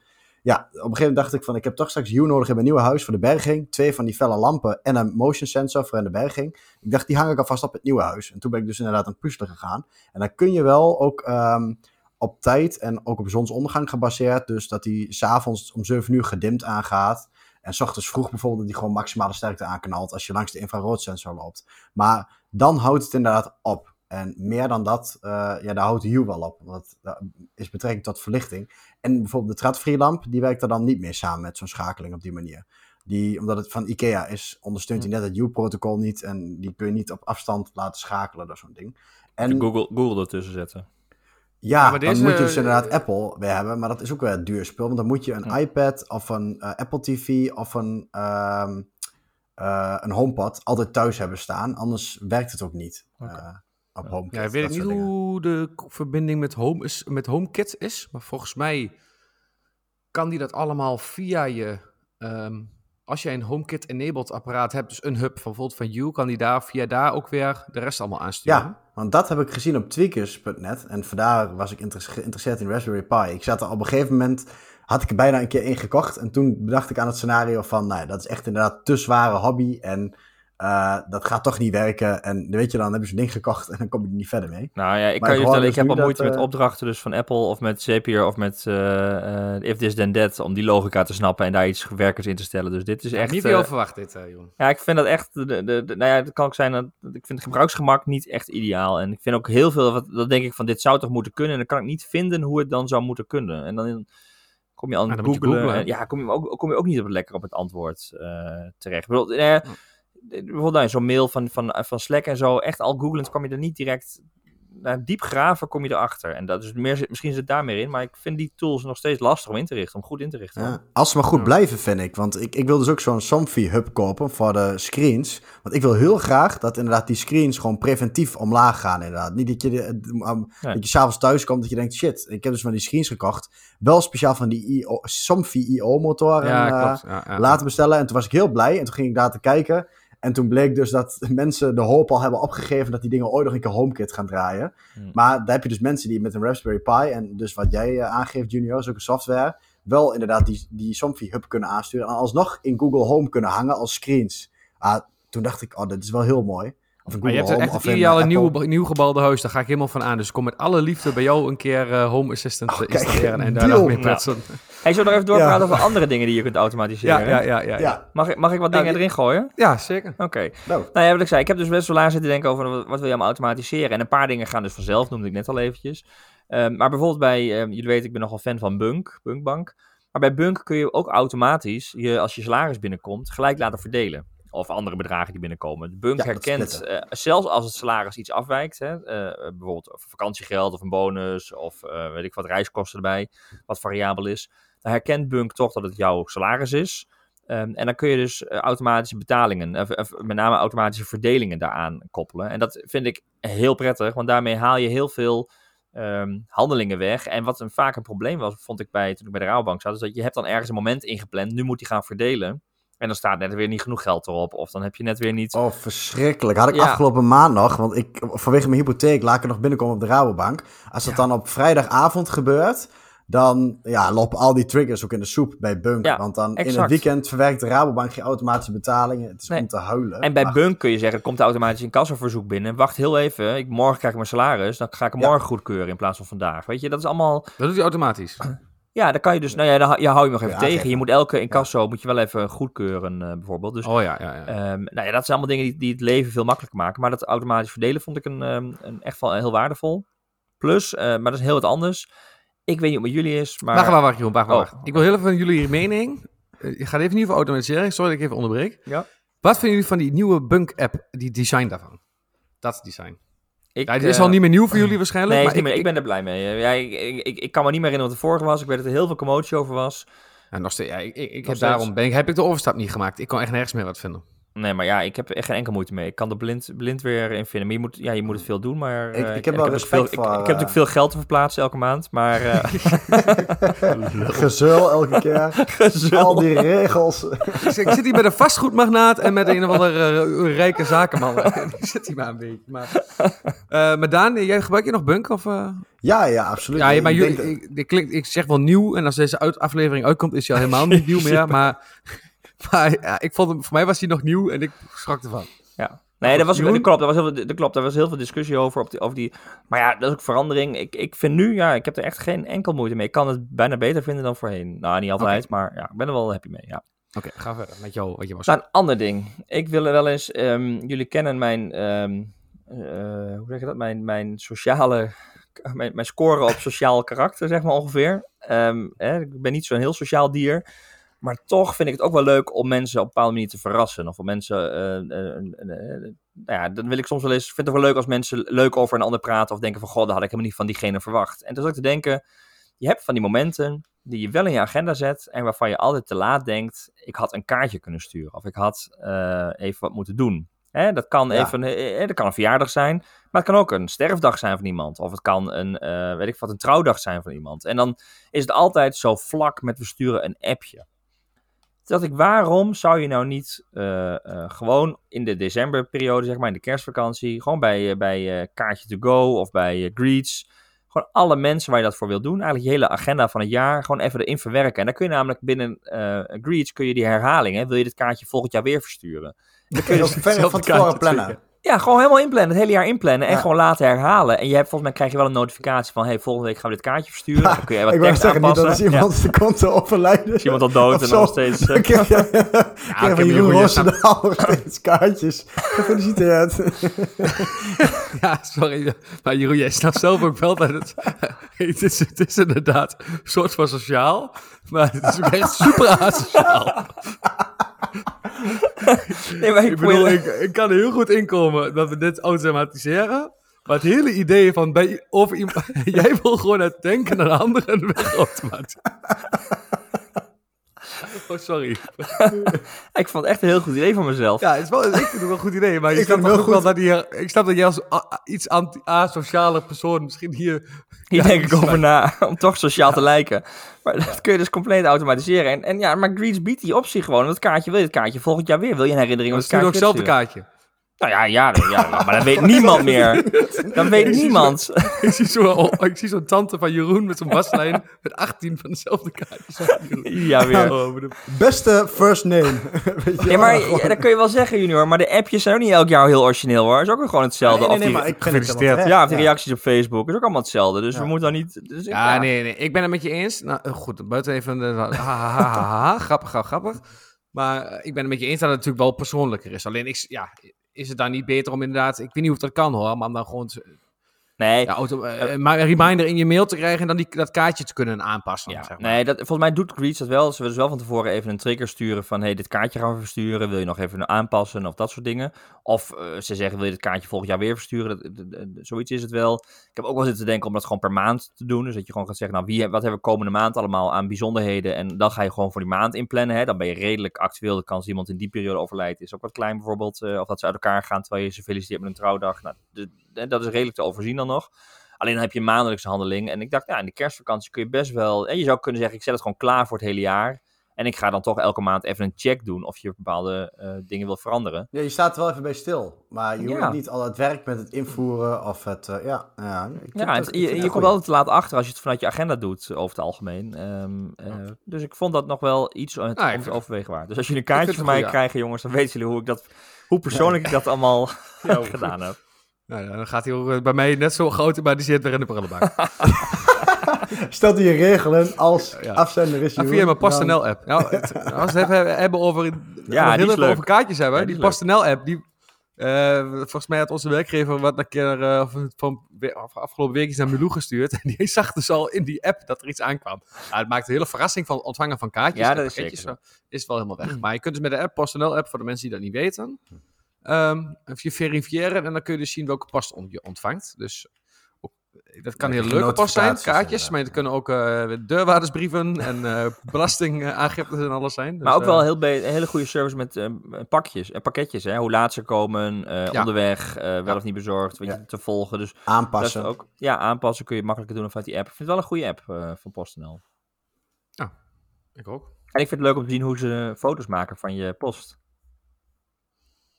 Ja, op een gegeven moment dacht ik van, ik heb toch straks Hue nodig in mijn nieuwe huis voor de berging. Twee van die felle lampen en een motion sensor voor in de berging. Ik dacht, die hang ik alvast op het nieuwe huis. En toen ben ik dus inderdaad aan puzzelen gegaan. En dan kun je wel ook um, op tijd en ook op zonsondergang gebaseerd. Dus dat die s'avonds om 7 uur gedimd aangaat. En s ochtends vroeg bijvoorbeeld dat die gewoon maximale sterkte aanknalt als je langs de infraroodsensor loopt. Maar dan houdt het inderdaad op. En meer dan dat, uh, ja, daar houdt Hue wel op. Want dat is betrekking tot verlichting. En bijvoorbeeld de Tradfree lamp, die werkt er dan niet meer samen met zo'n schakeling op die manier. Die, omdat het van IKEA is, ondersteunt hij net het Hue-protocol niet. En die kun je niet op afstand laten schakelen door zo'n ding.
En Google, Google ertussen zetten.
Ja, maar dan moet je dus inderdaad Apple weer hebben. Maar dat is ook weer een duur spul. Want dan moet je een iPad of een uh, Apple TV of een, uh, een HomePod altijd thuis hebben staan. Anders werkt het ook niet. Okay op HomeKit.
Ja, ik weet niet hoe de verbinding met, Home is, met HomeKit is, maar volgens mij kan die dat allemaal via je, um, als jij een HomeKit-enabled apparaat hebt, dus een hub van bijvoorbeeld van You, kan die daar via daar ook weer de rest allemaal aansturen?
Ja, want dat heb ik gezien op tweakers.net en vandaar was ik geïnteresseerd in Raspberry Pi. Ik zat er op een gegeven moment, had ik er bijna een keer in gekocht en toen bedacht ik aan het scenario van, nou, dat is echt inderdaad te zware hobby en uh, dat gaat toch niet werken. En weet je, dan heb je zo'n ding gekocht en dan kom je er niet verder mee.
Nou ja, ik kan je vertellen, ik dus heb al moeite met eh, opdrachten dus van Apple of met Zapier of met uh, If This Then That, om die logica te snappen en daar iets werkers in te stellen. Dus dit is echt...
Niet veel verwacht dit, Jon.
Ja, ik vind dat echt, de, de, de, nou ja, het kan ook zijn dat, ik vind het gebruiksgemak niet echt ideaal. En ik vind ook heel veel, wat, dat denk ik van, dit zou toch moeten kunnen. En dan kan ik niet vinden hoe het dan zou moeten kunnen. En dan... kom je aan het googlen. ja, kom je, ook, kom je ook niet op, lekker op het antwoord terecht. Ik bedoel, bijvoorbeeld zo'n mail van, van, van Slack en zo, echt al googlend kwam je er niet direct naar diep graven kom je erachter. En dat is meer, misschien zit daar meer in, maar ik vind die tools nog steeds lastig om in te richten, om goed in te richten. Ja,
als ze maar goed blijven, vind ik. Want ik, ik wil dus ook zo'n Somfy hub kopen voor de screens. Want ik wil heel graag dat inderdaad die screens gewoon preventief omlaag gaan. Inderdaad. Niet dat je, um, dat je s'avonds thuis komt dat je denkt, shit, ik heb dus van die screens gekocht. Wel speciaal van die IO, Somfy IO motor ja, uh, laten bestellen. En toen was ik heel blij en toen ging ik daar te kijken. En toen bleek dus dat mensen de hoop al hebben opgegeven dat die dingen ooit nog een keer HomeKit gaan draaien. Hmm. Maar daar heb je dus mensen die met een Raspberry Pi en dus wat jij uh, aangeeft, Junior, zulke software, wel inderdaad die, die Somfy Hub kunnen aansturen en alsnog in Google Home kunnen hangen als screens. Ah, toen dacht ik, oh, dit is wel heel mooi.
Of maar je hebt echt het ideale nieuw, nieuw gebouwde huis, daar ga ik helemaal van aan. Dus ik kom met alle liefde bij jou een keer uh, Home Assistant oh, installeren en daar mee plaatsen.
Hey, zullen we nog even doorpraten over andere dingen die je kunt automatiseren?
Ja, ja, ja. ja,
Mag, ik, mag ik wat dingen erin gooien?
Ja, zeker.
Oké. Nou. nou ja, wat ik zei, ik heb dus best wel aan zitten denken over wat, wil je allemaal automatiseren. En een paar dingen gaan dus vanzelf, noemde ik net al eventjes. Um, maar bijvoorbeeld bij, um, jullie weten, ik ben nogal fan van Bunk, Bunkbank. Maar bij Bunk kun je ook automatisch, je, als je salaris binnenkomt, gelijk laten verdelen of andere bedragen die binnenkomen. De bunk herkent, uh, zelfs als het salaris iets afwijkt, hè, uh, bijvoorbeeld vakantiegeld of een bonus of uh, weet ik wat, reiskosten erbij, wat variabel is, dan herkent Bunk toch dat het jouw salaris is. Um, en dan kun je dus automatische betalingen, of, met name automatische verdelingen daaraan koppelen. En dat vind ik heel prettig, want daarmee haal je heel veel um, handelingen weg. En wat een, vaak een probleem was, vond ik bij, toen ik bij de Rabobank zat, is dat je hebt dan ergens een moment ingepland, nu moet die gaan verdelen. En dan staat net weer niet genoeg geld erop. Of dan heb je net weer niet...
Oh, verschrikkelijk. Had ik afgelopen maand nog. Want ik, vanwege mijn hypotheek laat ik er nog binnenkomen op de Rabobank. Als dat dan op vrijdagavond gebeurt... Dan ja, lopen al die triggers ook in de soep bij Bunk. Ja, want dan in het weekend verwerkt de Rabobank geen automatische betalingen. Het is om te huilen.
En bij Bunk kun je zeggen, er komt automatisch een kassaverzoek binnen. Wacht heel even, ik, morgen krijg ik mijn salaris. Dan ga ik hem morgen goedkeuren in plaats van vandaag. Weet je, dat is allemaal... Dat
doet hij automatisch?
Ja, dan kan je dus, nou ja, dan je hou je nog even tegen. Je moet elke incasso moet je wel even goedkeuren, uh, bijvoorbeeld. Dus,
oh ja, ja, ja.
Um, nou ja, dat zijn allemaal dingen die, die het leven veel makkelijker maken. Maar dat automatisch verdelen vond ik een, um, een echt wel heel waardevol. Plus, uh, maar dat is heel wat anders. Ik weet niet hoe het met jullie is, maar...
Wacht, wacht, wacht, Jeroen, wacht, wacht. Oh. Ik wil heel even van jullie mening. Uh, je gaat even niet over automatisering. Sorry dat ik even onderbreek.
Ja.
Wat vinden jullie van die nieuwe Bunk-app, die design daarvan? Dat design. Ik, ja, het is al niet meer nieuw voor jullie waarschijnlijk.
Nee, maar ik, ik, ik, ben er blij mee. Ja, ik, ik, kan me niet meer herinneren wat de vorige was. Ik weet dat er heel veel commotie over was.
Nog steeds, ja, ik, ik, heb daarom ben ik, heb ik de overstap niet gemaakt. Ik kon echt nergens meer wat vinden.
Nee, maar ja, ik heb echt geen enkel moeite mee. Ik kan er blind, blind weer in vinden. Maar je moet, ja, je moet het veel doen. Maar
ik, uh, ik heb wel respect
veel, voor... Ik, ik, heb natuurlijk veel geld te verplaatsen elke maand. Maar... Uh...
Gezul elke keer. Gezul. Al die regels.
ik zit hier met een vastgoedmagnaat en met een of andere uh, rijke zakenman. ik zit hier maar een beetje. Maar, maar Daan, jij gebruik je nog Bunk? Of,
Ja, ja, absoluut.
Ja, maar jullie, ik, ik, ik, zeg wel nieuw. En als deze uit, aflevering uitkomt, is hij al helemaal niet nieuw meer. Maar... Maar ja, ik vond hem, voor mij was hij nog nieuw en ik schrok ervan.
Ja. Nee, dat, was, dat, klopt, daar was heel veel, dat klopt. Daar was heel veel discussie over, op die, over die. Maar ja, dat is ook verandering. Ik, ik vind nu, ja, ik heb er echt geen enkel moeite mee. Ik kan het bijna beter vinden dan voorheen. Nou, niet altijd, maar ja, ik ben er wel happy mee. Ja.
Oké, ga verder met jou, wat je was.
Nou, een ander ding. Ik wil wel eens, um, jullie kennen mijn, um, uh, hoe zeg je dat? Mijn, mijn sociale, mijn, mijn score op sociaal karakter, zeg maar ongeveer. Um, hè, ik ben niet zo'n heel sociaal dier. Maar toch vind ik het ook wel leuk om mensen op een bepaalde manier te verrassen. Of om mensen. Uh, uh, nou ja, dan wil ik soms wel eens. Ik vind het wel leuk als mensen leuk over een ander praten. Of denken van: God, dat had ik helemaal niet van diegene verwacht. En dus ook te denken. Je hebt van die momenten die je wel in je agenda zet. En waarvan je altijd te laat denkt: ik had een kaartje kunnen sturen. Of ik had even wat moeten doen. Hè, dat, kan even, dat kan een verjaardag zijn. Maar het kan ook een sterfdag zijn van iemand. Of het kan een, weet ik wat, een trouwdag zijn van iemand. En dan is het altijd zo vlak met we sturen een appje. Dat ik, waarom zou je nou niet gewoon in de decemberperiode, zeg maar, in de kerstvakantie, gewoon bij, bij Kaartje to Go of bij Greets, gewoon alle mensen waar je dat voor wil doen, eigenlijk je hele agenda van het jaar, gewoon even erin verwerken. En dan kun je namelijk binnen Greets, kun je die herhaling, hè, wil je dit kaartje volgend jaar weer versturen.
Dan kun je dus van tevoren plannen.
Ja, gewoon helemaal inplannen. Het hele jaar inplannen. En gewoon laten herhalen. En je hebt, volgens mij krijg je wel een notificatie van... hey, volgende week gaan we dit kaartje versturen. dan kun je wat
ik
tekst
zeggen,
aanpassen.
Niet dat als iemand de konto overlijden.
Is iemand al dood en nog steeds... Uh,
ik heb, ja, ja, ik heb Jeroen Roosendaal nog steeds kaartjes. Gefeliciteerd.
ja, sorry. Maar Jeroen, jij snapt zelf ook wel dat het... het, is, het is inderdaad een soort van sociaal. Maar het is ook echt super asociaal.
Nee, maar ik,
ik, bedoel, ik, ik, kan er heel goed inkomen dat we dit automatiseren. Maar het hele idee van bij, iemand, jij wil gewoon het denken aan anderen weg automatiseren. Oh, sorry.
ik vond het echt een heel goed idee van mezelf.
Ja, het is wel, ik vind het wel een goed idee. Maar ik snap wel, goed. wel dat hier, ik snap dat jij als iets asociale persoon misschien hier...
Hier denk ik over na, om toch sociaal te lijken. Maar dat kun je dus compleet automatiseren. En, en ja, maar Greets biedt die optie gewoon. Dat kaartje, wil je het kaartje volgend jaar weer? Wil je een herinnering?
Dat is ook hetzelfde kaartje.
Nou ja, ja, ja, maar dat weet niemand meer. Dat weet niemand.
ik zie zo'n zo, zo tante van Jeroen met zo'n waslijn met 18 van dezelfde kaartjes.
Ja, weer. Oh,
Beste first name.
ja, maar ja, dat kun je wel zeggen, junior. Maar de appjes zijn ook niet elk jaar heel origineel hoor. is ook gewoon hetzelfde.
Nee, nee, maar ik gefeliciteerd.
Ja, of die reacties op Facebook is ook allemaal hetzelfde. Dus we moeten dan niet... Dus
ja, nee, nee. Ik ben het met je eens. Nou, goed, buiten even... Ha, ha, ha, ha, grappig, grappig. Maar ik ben het met je eens dat het natuurlijk wel persoonlijker is. Alleen, ik, ja, is het dan niet beter om inderdaad, ik weet niet of dat kan hoor, maar dan gewoon
Nee.
Ja, auto, uh, maar een reminder in je mail te krijgen en dan die, dat kaartje te kunnen aanpassen. Ja. Zeg
maar. Nee, dat, volgens mij doet Greets dat wel. Ze willen dus wel van tevoren even een trigger sturen van... hey, dit kaartje gaan we versturen. Wil je nog even aanpassen of dat soort dingen. Of uh, ze zeggen, wil je dit kaartje volgend jaar weer versturen? Dat, dat, zoiets is het wel. Ik heb ook wel zitten denken om dat gewoon per maand te doen. Dus dat je gewoon gaat zeggen, nou, wie, wat hebben we komende maand allemaal aan bijzonderheden? En dan ga je gewoon voor die maand inplannen. Hè? Dan ben je redelijk actueel. De kans dat iemand in die periode overlijdt is ook wat klein bijvoorbeeld. Uh, of dat ze uit elkaar gaan terwijl je ze feliciteert met een trouwdag. Nou, de, dat is redelijk te overzien dan nog. Alleen dan heb je een maandelijkse handeling. En ik dacht, ja, in de kerstvakantie kun je best wel... En je zou kunnen zeggen, ik zet het gewoon klaar voor het hele jaar. En ik ga dan toch elke maand even een check doen of je bepaalde uh, dingen wil veranderen.
Ja, je staat er wel even bij stil. Maar je ja. hoeft niet al het werk met het invoeren of het... Uh, ja, ja,
ja het, je, je komt altijd te laat achter als je het vanuit je agenda doet, over het algemeen. Um, uh, dus ik vond dat nog wel iets om ah, te overwegen waard. Dus als jullie een kaartje van mij krijgen, jongens, dan weten jullie hoe, ik dat, hoe persoonlijk ik dat allemaal gedaan heb.
Nou ja, dan gaat hij ook bij mij net zo groot, maar die zit weer in de prullenbak.
Stelt hij je regelen als ja. afzender is
je. Via mijn PostNL-app. Nou, als we het hebben, hebben over,
ja,
heel even over kaartjes hebben, ja, die, die PostNL-app, die... Uh, volgens mij had onze werkgever wat een keer uh, van afgelopen week is naar Milou gestuurd. En die zag dus al in die app dat er iets aankwam. Nou, het maakt een hele verrassing van het ontvangen van kaartjes.
Ja, dat is zeker. Zo,
is wel helemaal weg. Maar je kunt dus met de app, PostNL-app, voor de mensen die dat niet weten, Um, even je verifiëren en dan kun je dus zien welke post je ontvangt. Dus dat kan ja, heel leuke post zijn, kaartjes, maar het kunnen ook uh, deurwaardersbrieven en uh, belastingaangiftes en alles zijn.
Dus, maar ook wel heel een hele goede service met uh, pakjes en pakketjes. Hè? Hoe laat ze komen, ja. onderweg, wel ja. of niet bezorgd, weet je, te volgen. Dus
aanpassen.
ook, ja, aanpassen kun je makkelijker doen vanuit die app. Ik vind het wel een goede app van PostNL.
Ja, ik ook.
En ik vind het leuk om te zien hoe ze foto's maken van je post.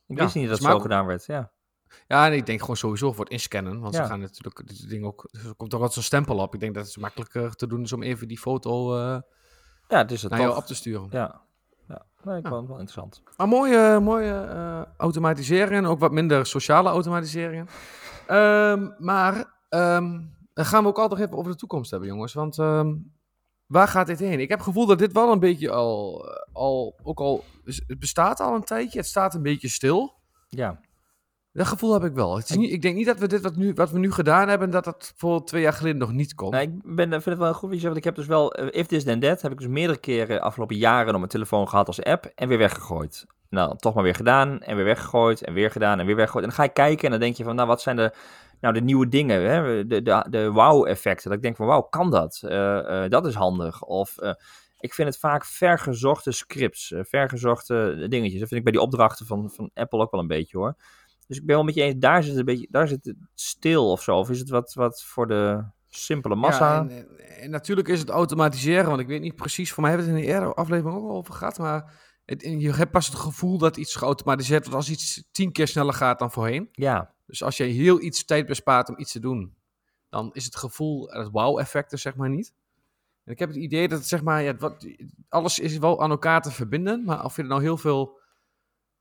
Ik wist niet dat het zo gedaan werd, ja.
Ja, en ik denk gewoon sowieso voor het inscannen. Want ja. ze gaan natuurlijk dit ding ook. Er komt toch wat zo'n stempel op. Ik denk dat het makkelijker te doen is om even die foto uh,
ja, is het
naar jou op te sturen.
Ja, ja. Nee, ik vond het wel interessant.
Maar mooie, mooie uh, automatiseringen. Ook wat minder sociale automatiseringen. Um, maar um, dan gaan we ook altijd even over de toekomst hebben, jongens. Want um, waar gaat dit heen? Ik heb het gevoel dat dit wel een beetje al, al ook al, het bestaat al een tijdje. Het staat een beetje stil.
Ja.
Dat gevoel heb ik wel. Het is niet, ik denk niet dat we dit wat, nu, wat we nu gedaan hebben, dat dat voor twee jaar geleden nog niet kon.
Nee, ik ben, vind het wel goed, want ik heb dus wel, uh, If This Then That, heb ik dus meerdere keren afgelopen jaren op mijn telefoon gehad als app en weer weggegooid. Nou, toch maar weer gedaan en weer weggegooid en weer gedaan en weer weggegooid. En dan ga je kijken en dan denk je van, nou, wat zijn de, nou, de nieuwe dingen, hè? de, de, de wow-effecten. Dat ik denk van, wauw, kan dat? Uh, uh, dat is handig. Of ik vind het vaak vergezochte scripts, vergezochte dingetjes. Dat vind ik bij die opdrachten van, van Apple ook wel een beetje hoor. Dus ik ben wel met je eens, daar zit het een beetje, daar zit het stil of zo. Of is het wat, wat voor de simpele massa.
en, natuurlijk is het automatiseren, want ik weet niet precies, voor mij hebben we het in de eerdere aflevering ook al over gehad, maar het, je hebt pas het gevoel dat iets geautomatiseerd wordt als iets tien keer sneller gaat dan voorheen.
Ja.
Dus als je heel iets tijd bespaart om iets te doen, dan is het gevoel, het wow-effect er zeg maar niet. En ik heb het idee dat het zeg maar, ja, alles is wel aan elkaar te verbinden, maar of je er nou heel veel,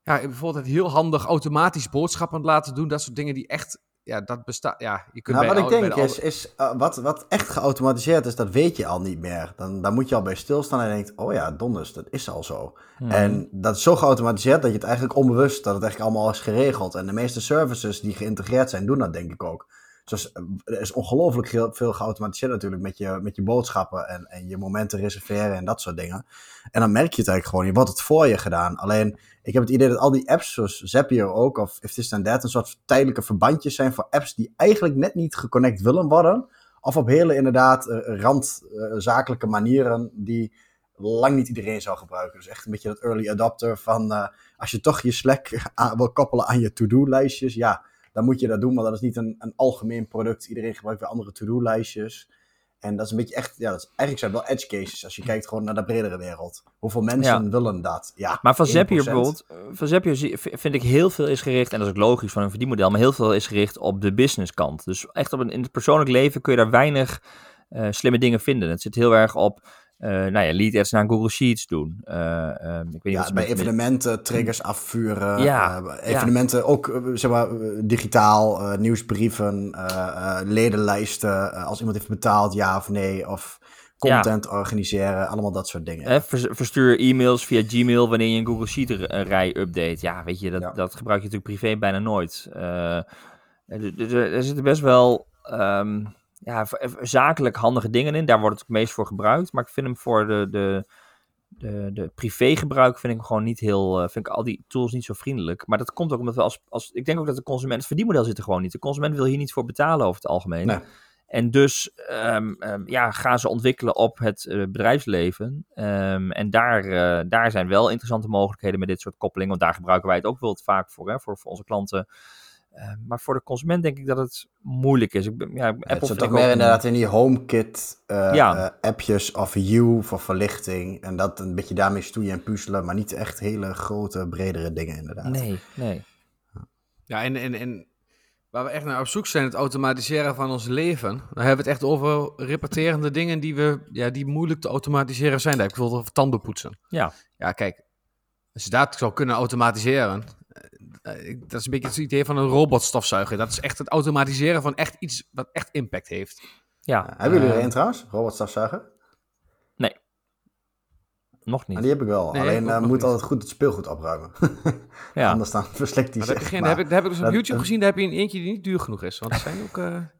ja, bijvoorbeeld het heel handig automatisch boodschappen laten doen, dat soort dingen die echt ja, dat bestaat. Ja, je kunt
nou, wat ik denk is, is uh, wat, wat echt geautomatiseerd is, dat weet je al niet meer. Dan, dan moet je al bij stilstaan en denkt, oh ja, donders, dat is al zo. Hmm. En dat is zo geautomatiseerd dat je het eigenlijk onbewust, dat het eigenlijk allemaal is geregeld. En de meeste services die geïntegreerd zijn, doen dat denk ik ook. Dus er is ongelooflijk veel geautomatiseerd natuurlijk met je, met je boodschappen en, en je momenten reserveren en dat soort dingen. En dan merk je het eigenlijk gewoon, je wordt het voor je gedaan. Alleen, ik heb het idee dat al die apps, zoals Zapier ook, of If This and That, een soort tijdelijke verbandjes zijn voor apps die eigenlijk net niet geconnect willen worden. Of op hele inderdaad uh, randzakelijke manieren die lang niet iedereen zou gebruiken. Dus echt een beetje dat early adopter van, als je toch je Slack wil koppelen aan je to-do-lijstjes, ja dan moet je dat doen. Maar dat is niet een, een algemeen product. Iedereen gebruikt weer andere to-do-lijstjes. En dat is een beetje echt, ja, dat is, eigenlijk zijn het wel edge cases als je kijkt gewoon naar de bredere wereld. Hoeveel mensen willen dat? Ja,
maar van Zapier bijvoorbeeld, eh, van Zapier vind ik heel veel is gericht, en dat is ook logisch van een verdienmodel, maar heel veel is gericht op de business kant. Dus echt op een, in het persoonlijk leven kun je daar weinig uh, slimme dingen vinden. Het zit heel erg op uh, nou ja, lead ads naar Google Sheets doen. Uh,
um, ik weet ja, niet bij evenementen triggers afvuren. Ja, uh, evenementen ja. ook zeg maar, digitaal, nieuwsbrieven, ledenlijsten. als iemand heeft betaald, ja of nee. Of content organiseren, allemaal dat soort dingen.
verstuur e-mails via Gmail wanneer je een Google Sheet-rij update. Ja, weet je, dat, dat gebruik je natuurlijk privé bijna nooit. er, er zitten best wel... Um, ja, zakelijk handige dingen in. Daar wordt het meest voor gebruikt. Maar ik vind hem voor de, de, de, de privégebruik vind ik hem gewoon niet heel. Uh, vind ik al die tools niet zo vriendelijk. Maar dat komt ook omdat we als. als ik denk ook dat de consument. Het verdienmodel zit er gewoon niet. De consument wil hier niet voor betalen over het algemeen. Nee. En dus um, um, ja, gaan ze ontwikkelen op het uh, bedrijfsleven. Um, en daar, uh, daar zijn wel interessante mogelijkheden met dit soort koppelingen. Want daar gebruiken wij het ook wel vaak voor, hè, voor, voor onze klanten. Uh, maar voor de consument denk ik dat het moeilijk is. Ik, ja, Apple
het zit toch meer inderdaad in die HomeKit uh, ja. uh, appjes of View voor verlichting. En dat een beetje daarmee stoeien en puzzelen, maar niet echt hele grote, bredere dingen inderdaad.
Nee, nee.
Ja, en, en, en waar we echt naar op zoek zijn, het automatiseren van ons leven. Dan hebben we het echt over repeterende dingen die, we, ja, die moeilijk te automatiseren zijn. Daar heb ik bijvoorbeeld over tandenpoetsen.
Ja.
Ja, kijk, als je dat zou kunnen automatiseren, dat is een beetje het idee van een robotstofzuiger. Dat is echt het automatiseren van echt iets wat echt impact heeft.
Ja.
hebben jullie er een trouwens? Robotstofzuiger?
Nee. Nog niet.
Ah, die heb ik wel. Nee, Alleen uh, moet altijd goed het speelgoed opruimen. ja. Anders dan verslikt die zich.
Heb, heb, ik, heb ik dus op YouTube gezien, daar heb je een eentje die niet duur genoeg is. Want er zijn ook... Uh,
er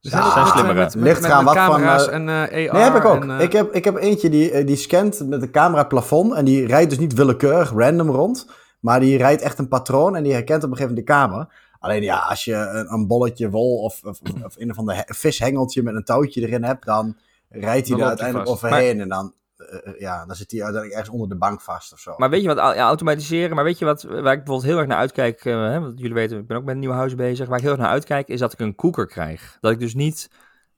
zijn ja, slimmer.
Met, met, met, met camera's van, uh, en uh, AR. Nee, heb ik ook. En, ik, heb, ik heb eentje die, die scant met de camera plafond en die rijdt dus niet willekeurig random rond. Maar die rijdt echt een patroon en die herkent op een gegeven moment de kamer. Alleen ja, als je een, een bolletje wol of, of, of een of ander vishengeltje met een touwtje erin hebt, dan rijdt hij er uiteindelijk overheen. En dan, uh, ja, dan zit hij uiteindelijk ergens onder de bank vast of zo.
Maar weet je wat, ja, automatiseren, maar weet je wat, waar ik bijvoorbeeld heel erg naar uitkijk, uh, hè, want jullie weten, ik ben ook met een nieuw huis bezig, waar ik heel erg naar uitkijk, is dat ik een koeker krijg. Dat ik dus niet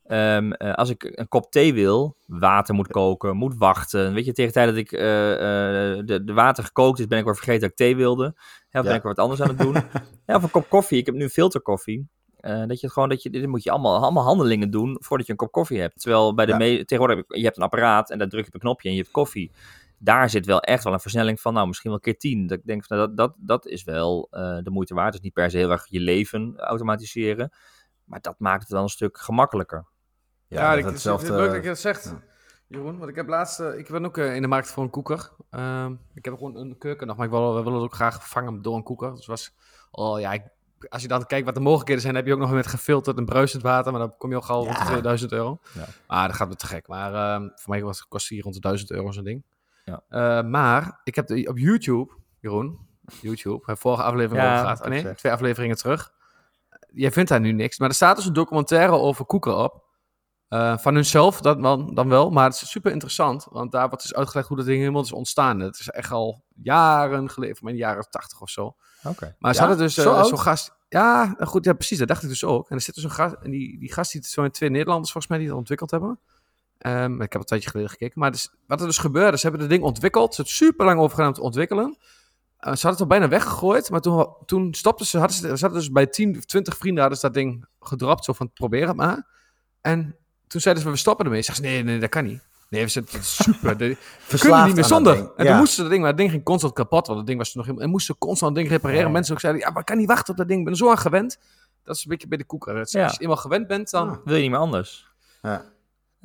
Um, uh, als ik een kop thee wil, water moet koken, moet wachten. Weet je, tegen de tijd dat ik uh, uh, de, de, water gekookt is, ben ik weer vergeten dat ik thee wilde. Ja, of ja. ben ik weer wat anders aan het doen. ja, of een kop koffie. Ik heb nu filterkoffie. dat je het gewoon, dat je, dit moet je allemaal, allemaal handelingen doen voordat je een kop koffie hebt. Terwijl bij de ja. me tegenwoordig, je hebt een apparaat en daar druk je op een knopje en je hebt koffie. Daar zit wel echt wel een versnelling van, nou, misschien wel keer tien. Dat ik denk, van, dat, dat, dat is wel de moeite waard. Het is niet per se heel erg je leven automatiseren. Maar dat maakt het wel een stuk gemakkelijker.
Ja, ja ik, hetzelfde... het leuk dat je dat zegt, ja. Jeroen. Want ik heb laatst, uh, ik ben ook uh, in de markt voor een koeker. Uh, ik heb gewoon een keuken nog, maar ik wil, we willen het ook graag vervangen door een koeker. Dus was, oh ja, ik, als je dan kijkt wat de mogelijkheden zijn, heb je ook nog met gefilterd en bruisend water. Maar dan kom je al gauw rond 2000 euro. Ja. Maar dat gaat me te gek. Maar ehm, voor mij was, kost hier rond de 1000 euro zo'n ding. Ja. Eh, maar ik heb de, op YouTube, Jeroen, YouTube, heb vorige aflevering ja, gehad. Oh, nee, twee afleveringen terug. Jij vindt daar nu niks. Maar er staat dus een documentaire over koeker op. Uh, van hunzelf dat dan, dan wel, maar het is super interessant, want daar wordt dus uitgelegd hoe dat ding helemaal is ontstaan. Het is echt al jaren geleden, van in de jaren 80 of zo.
Okay.
Maar ze hadden dus uh, zo'n gast, ja, goed, ja, precies, dat dacht ik dus ook. En er zit dus een gast, en die, die gast, die zijn twee Nederlanders volgens mij die het ontwikkeld hebben. Um, ik heb een tijdje geleden gekeken. Maar dus, wat er dus gebeurde, ze hebben het ding ontwikkeld. Ze hebben super lang over gedaan om te ontwikkelen. Uh, ze hadden het al bijna weggegooid. Maar toen, toen stopten ze, hadden ze, ze hadden dus bij 10 of 20 vrienden hadden ze dat ding gedropt. Zo van, probeer het maar. En toen zeiden ze, we stoppen ermee. Ze nee, nee, dat kan niet. Nee, we zijn super. De, kunnen niet meer zonder. En ja. toen moesten ze dat ding, maar het ding ging constant kapot. Want het ding was nog helemaal. En moesten constant het ding repareren. Ja. Mensen ook zeiden, ja, maar ik kan niet wachten op dat ding. Ik ben er zo aan gewend. Dat is een beetje bij de koeker. Als je eenmaal gewend bent, dan...
Wil je niet meer anders.
Ja.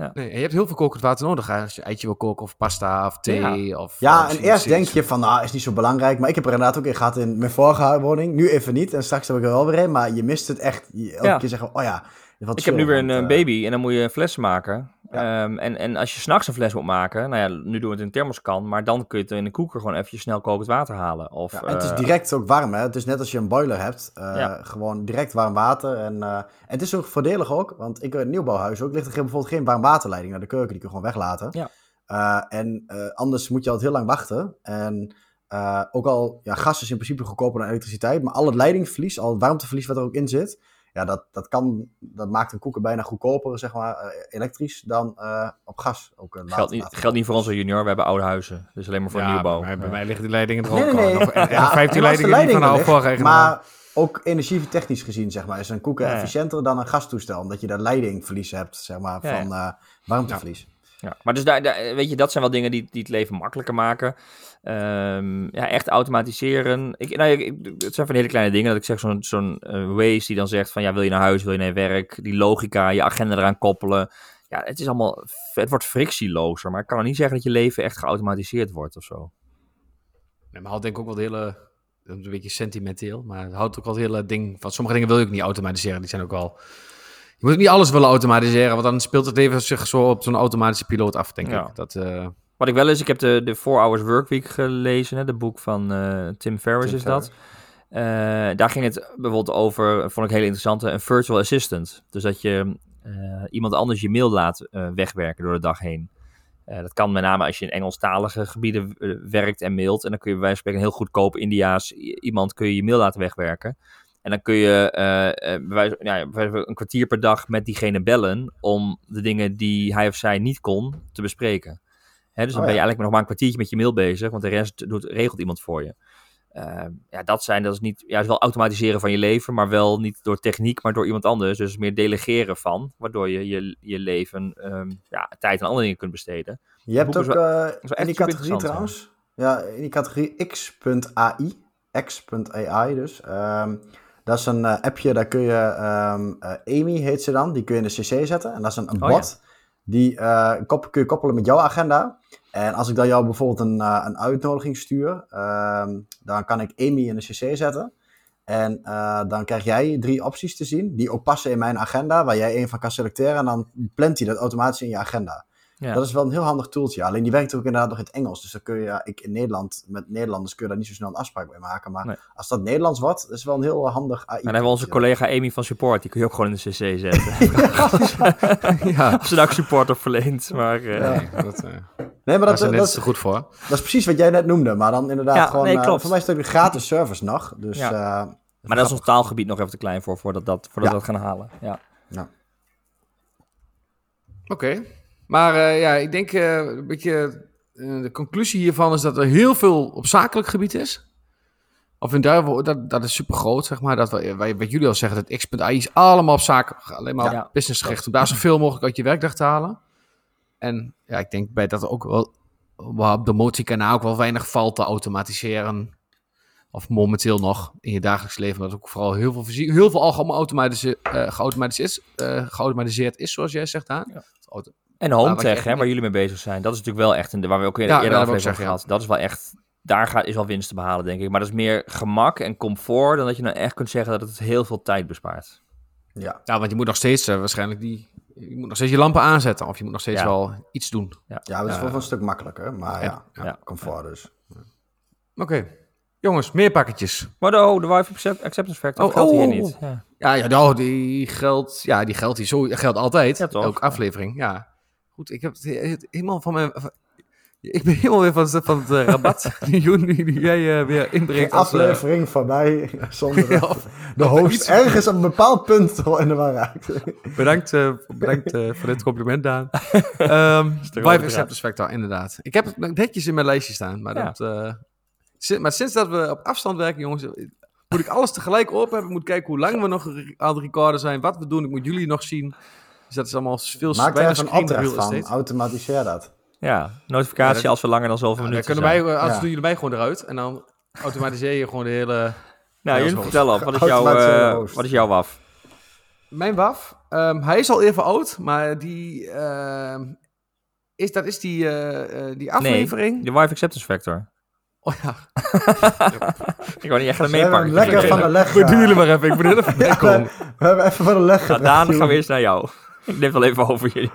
Ja. Nee, je hebt heel veel kokend water nodig als je eitje wil koken of pasta of thee.
Ja,
of,
ja en eerst denk je van, nou, is niet zo belangrijk. Maar ik heb er inderdaad ook in gehad in mijn vorige woning. Nu even niet en straks heb ik er wel weer een. Maar je mist het echt. Je, elke keer zeggen, oh ja,
ik heb nu weer een uh, baby en dan moet je flessen maken. Um, en, en als je s'nachts een fles moet maken, nou ja, nu doen we het in een thermoskan, maar dan kun je het in een koeker gewoon even snel kokend water halen. Of,
ja, en het is direct ook warm, hè? Het is net als je een boiler hebt, uh, gewoon direct warm water. En, uh, en het is ook voordelig ook, want ik in een nieuwbouwhuis ook, ligt er bijvoorbeeld geen warm waterleiding naar de keuken, die kun je gewoon weglaten.
Ja.
en anders moet je altijd heel lang wachten. En ook al, ja, gas is in principe goedkoper dan elektriciteit, maar al het leidingverlies, al het warmteverlies wat er ook in zit, ja, dat, dat, kan, dat maakt een koeken bijna goedkoper, zeg maar, uh, elektrisch dan uh, op gas. Ook, uh,
geldt, niet, geldt niet voor onze junior, we hebben oude huizen. Dus alleen maar voor ja, nieuwbouw.
Bij, bij mij liggen die leidingen er ook nee, nee, nee. Ja, 15 leidingen die van de vorige
Maar ook energietechnisch gezien, zeg maar, is een koeken efficiënter dan een gastoestel. Omdat je daar leidingverlies hebt, zeg maar, van warmteverlies.
Ja, maar dus daar, weet je, dat zijn wel dingen die, die het leven makkelijker maken. Um, ja, echt automatiseren. Ik, nou, het zijn van hele kleine dingen. Dat ik zeg, zo'n zo'n uh, die dan zegt van, ja, wil je naar huis, wil je naar werk? Die logica, je agenda eraan koppelen. Ja, het is allemaal, het wordt frictielozer. Maar ik kan er niet zeggen dat je leven echt geautomatiseerd wordt of zo.
Nee, maar had denk ik ook wel de hele, een beetje sentimenteel, maar het houdt ook wel het hele ding van, sommige dingen wil je ook niet automatiseren. Die zijn ook wel je moet niet alles willen automatiseren, want dan speelt het even zich zo op zo'n automatische piloot af, denk ik. Dat, uh...
Wat ik wel is, ik heb de, de 4 Hours Workweek gelezen, hè, de boek van uh, Tim Ferriss is dat. Uh, daar ging het bijvoorbeeld over, vond ik heel interessant, een virtual assistant. Dus dat je iemand anders je mail laat wegwerken door de dag heen. dat kan met name als je in Engelstalige gebieden werkt en mailt. En dan kun je bij wijze van spreken heel goedkoop Indiaas iemand kun je je mail laten wegwerken. En dan kun je uh, ja, een kwartier per dag met diegene bellen om de dingen die hij of zij niet kon te bespreken. Hè, dus dan oh, ben je eigenlijk nog maar een kwartiertje met je mail bezig, want de rest doet, regelt iemand voor je. Uh, ja, dat zijn, dat is niet, ja, is wel automatiseren van je leven, maar wel niet door techniek, maar door iemand anders. Dus meer delegeren van, waardoor je je, je leven, um, ja, tijd aan andere dingen kunt besteden.
Je hebt ook wel, uh, in die categorie trouwens, ja, in die categorie x.ai, x.ai dus. Um, dat is een uh, appje, daar kun je, um, Amy heet ze dan, die kun je in de cc zetten. En dat is een, een oh, bot, ja. die kop, kun je koppelen met jouw agenda. En als ik dan jou bijvoorbeeld een, een uitnodiging stuur, um, dan kan ik Amy in de cc zetten. En dan krijg jij drie opties te zien, die ook passen in mijn agenda, waar jij één van kan selecteren. En dan plant hij dat automatisch in je agenda. Ja. Dat is wel een heel handig tooltje. Alleen die werkt ook inderdaad nog in het Engels. Dus dan kun je, ja, ik in Nederland, met Nederlanders kun je daar niet zo snel een afspraak bij maken. Maar als dat Nederlands wordt, is wel een heel handig AI.
En dan hebben we onze collega Amy van Support, die kun je ook gewoon in de CC zetten. ja. Als ze nou support verleent. Maar, uh...
ja, dat, uh... Nee, maar dat, dat, dat is er goed voor. Dat
is precies wat jij net noemde. Maar dan inderdaad ja, gewoon... Nee, uh, voor mij is het ook een gratis service nog. Dus, ja.
maar dat is ons taalgebied nog even te klein voor, voordat, dat, voordat we dat gaan halen. Ja.
ja.
Oké. Okay. Maar uh, ja, ik denk uh, een beetje. Uh, de conclusie hiervan is dat er heel veel op zakelijk gebied is. Of in Duivel, dat, dat is super groot, zeg maar. Dat, wat jullie al zeggen, dat X.ai is allemaal op zaken, alleen maar ja. op business gericht. Om daar zoveel mogelijk uit je werkdag te halen. En ja, ik denk bij dat ook wel op de motiekanaal ook wel weinig valt te automatiseren. Of momenteel nog in je dagelijks leven. Dat ook vooral heel veel, heel veel al geautomatiseerd, geautomatiseerd, is, geautomatiseerd is, zoals jij zegt aan. Ja.
En home tech, hè, waar jullie mee bezig zijn. Dat is natuurlijk wel echt, een, waar we ook eerder, ja, eerder aflevering over gehad. Dat is wel echt, daar gaat, is wel winst te behalen, denk ik. Maar dat is meer gemak en comfort dan dat je nou echt kunt zeggen dat het heel veel tijd bespaart.
Ja, ja want je moet nog steeds uh, waarschijnlijk die, je moet nog steeds je lampen aanzetten. Of je moet nog steeds wel iets doen.
Ja, ja dat is wel een stuk makkelijker, maar ja, ja, comfort dus.
Oké. Okay. Jongens, meer pakketjes.
Maar oh, de wifi acceptance factor oh, geldt hier oh, niet.
Ja, ja, ja nou, die geldt, ja, die geldt hier zo, geldt altijd. Ja, Ook aflevering, ja. Goed, ik heb het helemaal van mijn... Ik ben helemaal weer van, van het uh, rabat nu, nu jij uh, weer inbrengt.
Een aflevering van mij zonder ja, de host ergens op een bepaald punt in de war raakt.
bedankt bedankt voor dit compliment, Daan. um, Vive Acceptance Factor, inderdaad. Ik heb het netjes in mijn lijstje staan, maar, ja. dat, maar sinds dat we op afstand werken, jongens, moet ik alles tegelijk op hebben. Ik moet kijken hoe lang we nog aan het recorden zijn, wat we doen. Ik moet jullie nog zien. Dus dat is allemaal veel
Maak er even een opdracht van. Automatiseer dat.
Ja, notificatie als we langer dan zoveel minuten
kunnen wij, Als ja. doen jullie mij gewoon eruit. En dan automatiseer je gewoon de hele...
Nou, jullie vertel op. Wat is, jouw, uh, wat is jouw WAF?
Mijn WAF? Um, hij is al even oud, maar die... Uh, is, dat is die, uh, die aflevering.
Nee, de Wife Acceptance Factor.
Oh ja.
ik wou niet echt gaan meepakken.
Lekker van de leg.
Maar even. Ik even komen.
we hebben even van de leg
nou, Daan, gaan we eerst naar jou. Ik neem wel even over jullie.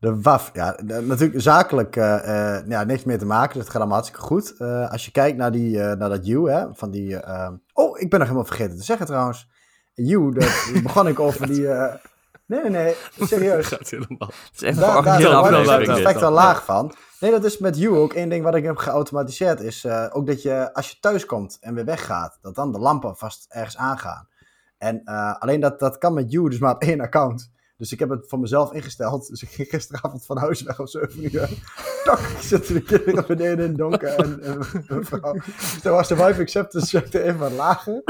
De WAF, ja, natuurlijk zakelijk uh, uh, ja, niks meer te maken, dus het gaat allemaal hartstikke goed. Uh, als je kijkt naar, die, naar dat U, hè, van die... oh, ik ben nog helemaal vergeten te zeggen trouwens. U, dat begon ik over die... nee, nee, nee, serieus.
Dat gaat helemaal. Het is echt daar, daar,
daar, daar wel laag van. Nee, dat is met U ook één ding wat ik heb geautomatiseerd. Is ook dat je, als je thuis komt en weer weggaat, dat dan de lampen vast ergens aangaan. En alleen dat, dat kan met U dus maar op één account. Dus ik heb het voor mezelf ingesteld. Dus ik ging gisteravond van huis weg om 7 uur. Tak, ik zette de kinderen beneden in het donker. En, en mevrouw. Dus was de wife acceptance check even wat lager.